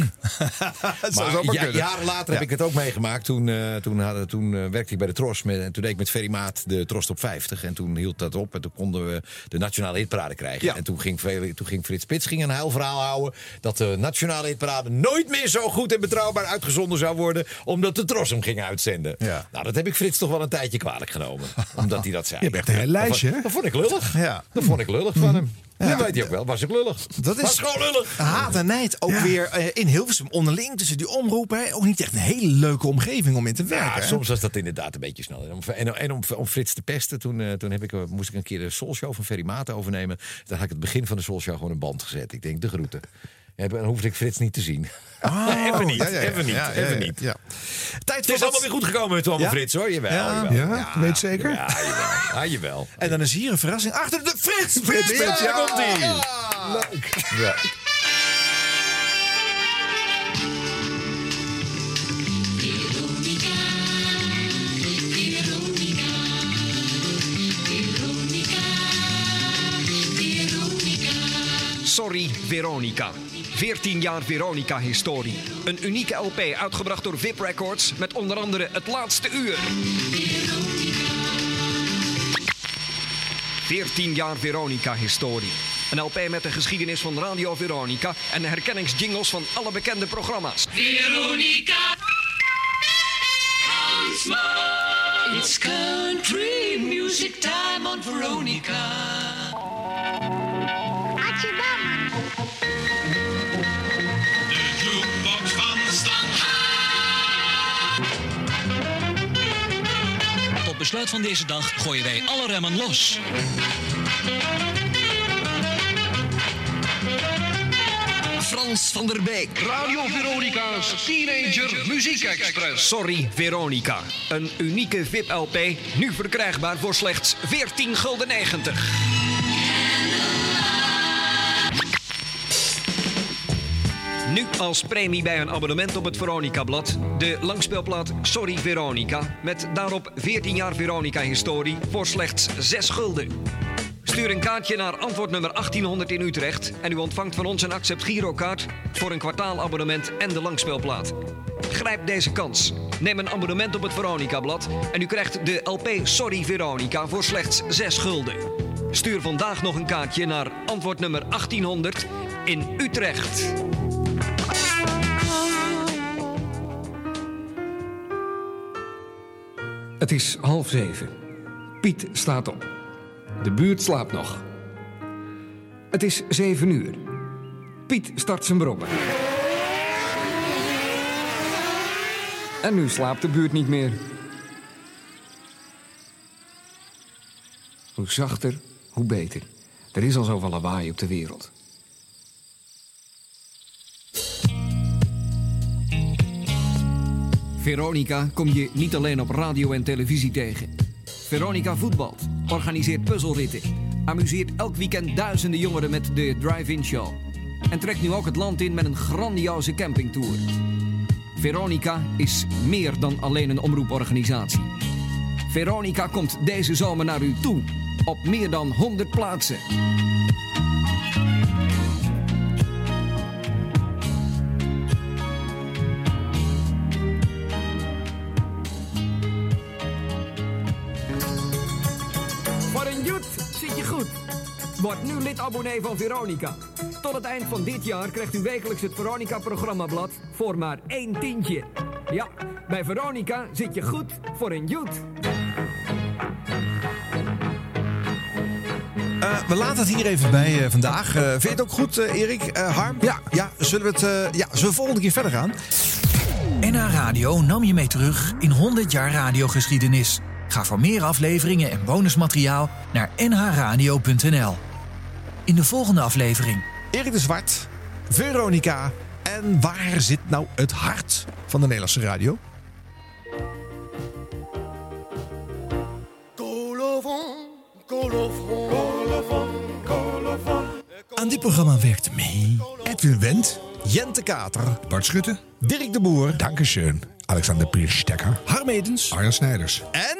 Dat zou maar zomaar ja- jaren later heb ik het ook meegemaakt. Toen, eh, toen, hadden, toen werkte ik bij de Tros. Met, en toen deed ik met Ferry Maat de Tros op 50. En toen hield dat op. En toen konden we de nationale hitparade krijgen. En toen ging, toen ging Frits Spits ging een huilverhaal houden. Dat de nationale hitparade nooit meer zo goed en betrouwbaar uitgezonden zou worden. Omdat de Tros hem ging uitzenden. Nou, dat heb ik Frits toch wel een tijdje kwalijk genomen. omdat hij dat zei. Je hebt echt een hele lijstje? Dat vond ik lullig. Ja. Dat vond ik lullig van hem. Dat weet hij ook wel. Was ik lullig. Dat is Was gewoon lullig. haat en nijd ook weer eh, in Hilversum onderling tussen die omroepen. hè. Ook niet echt een hele leuke omgeving om in te werken. Ja, hè? soms was dat inderdaad een beetje snel. En om, en, en om, om Frits te pesten, toen, eh, toen heb ik, eh, moest ik een keer de Soulshow van Ferry Maat overnemen. Dan had ik het begin van de Soulshow gewoon een band gezet. Ik denk, de groeten. Ja, dan hoefde ik Frits niet te zien. Oh, even niet, ja, ja, ja. even niet, Ja, ja, even ja, niet. ja. Tijd Het voor is wat- allemaal weer goed gekomen met Tom Ja? en Frits, hoor. Jawel, Ja? jawel. Ja? Weet zeker? Ja, jawel. Ja, jawel. En dan is hier een verrassing achter de Frits. Frits, Frits, ja, daar komt hij. Leuk. Ja. Sorry, Veronica. 14 jaar Veronica-historie. Een unieke LP uitgebracht door VIP Records met onder andere Het Laatste Uur. 14 jaar Veronica-historie. Een LP met de geschiedenis van Radio Veronica en de herkenningsjingles van alle bekende programma's. Veronica. It's country music time on Veronica. De besluit van deze dag gooien wij alle remmen los. Frans van der Beek. Radio Veronica's Teenager Muziek Express. Sorry, Veronica. Een unieke VIP-LP, nu verkrijgbaar voor slechts 14 gulden Nu als premie bij een abonnement op het Veronica-blad... de langspeelplaat Sorry Veronica... met daarop 14 jaar Veronica-historie voor slechts 6 gulden. Stuur een kaartje naar antwoordnummer 1800 in Utrecht... en u ontvangt van ons een Accept Girokaart... voor een kwartaalabonnement en de langspeelplaat. Grijp deze kans. Neem een abonnement op het Veronica-blad... en u krijgt de LP Sorry Veronica voor slechts 6 gulden. Stuur vandaag nog een kaartje naar antwoordnummer 1800 in Utrecht. Het is half zeven. Piet staat op. De buurt slaapt nog. Het is zeven uur. Piet start zijn brommer. En nu slaapt de buurt niet meer. Hoe zachter, hoe beter. Er is al zoveel lawaai op de wereld. Veronica kom je niet alleen op radio en televisie tegen. Veronica voetbalt, organiseert puzzelritten, amuseert elk weekend duizenden jongeren met de drive-in show. En trekt nu ook het land in met een grandioze campingtour. Veronica is meer dan alleen een omroeporganisatie. Veronica komt deze zomer naar u toe op meer dan 100 plaatsen. Je goed. Word nu lid-abonnee van Veronica. Tot het eind van dit jaar krijgt u wekelijks het Veronica-programmablad voor maar één tientje. Ja, bij Veronica zit je goed voor een joet. Eh, we laten het hier even bij eh, vandaag. Eh, vind je het ook goed, Erik? Eh, Harm? Ja. ja. Zullen we het eh, ja, zullen we volgende keer verder gaan? NH Radio nam je mee terug in 100 jaar radiogeschiedenis. Ga voor meer afleveringen en bonusmateriaal naar nhradio.nl. In de volgende aflevering. Erik de Zwart, Veronica. En waar zit nou het hart van de Nederlandse radio? Aan dit programma werkte mee Edwin Wendt, Jente Kater, Bart Schutte, Dirk de Boer, Dankeschön, Alexander Pierstekker, Harm Edens, Arjan Snijders. en...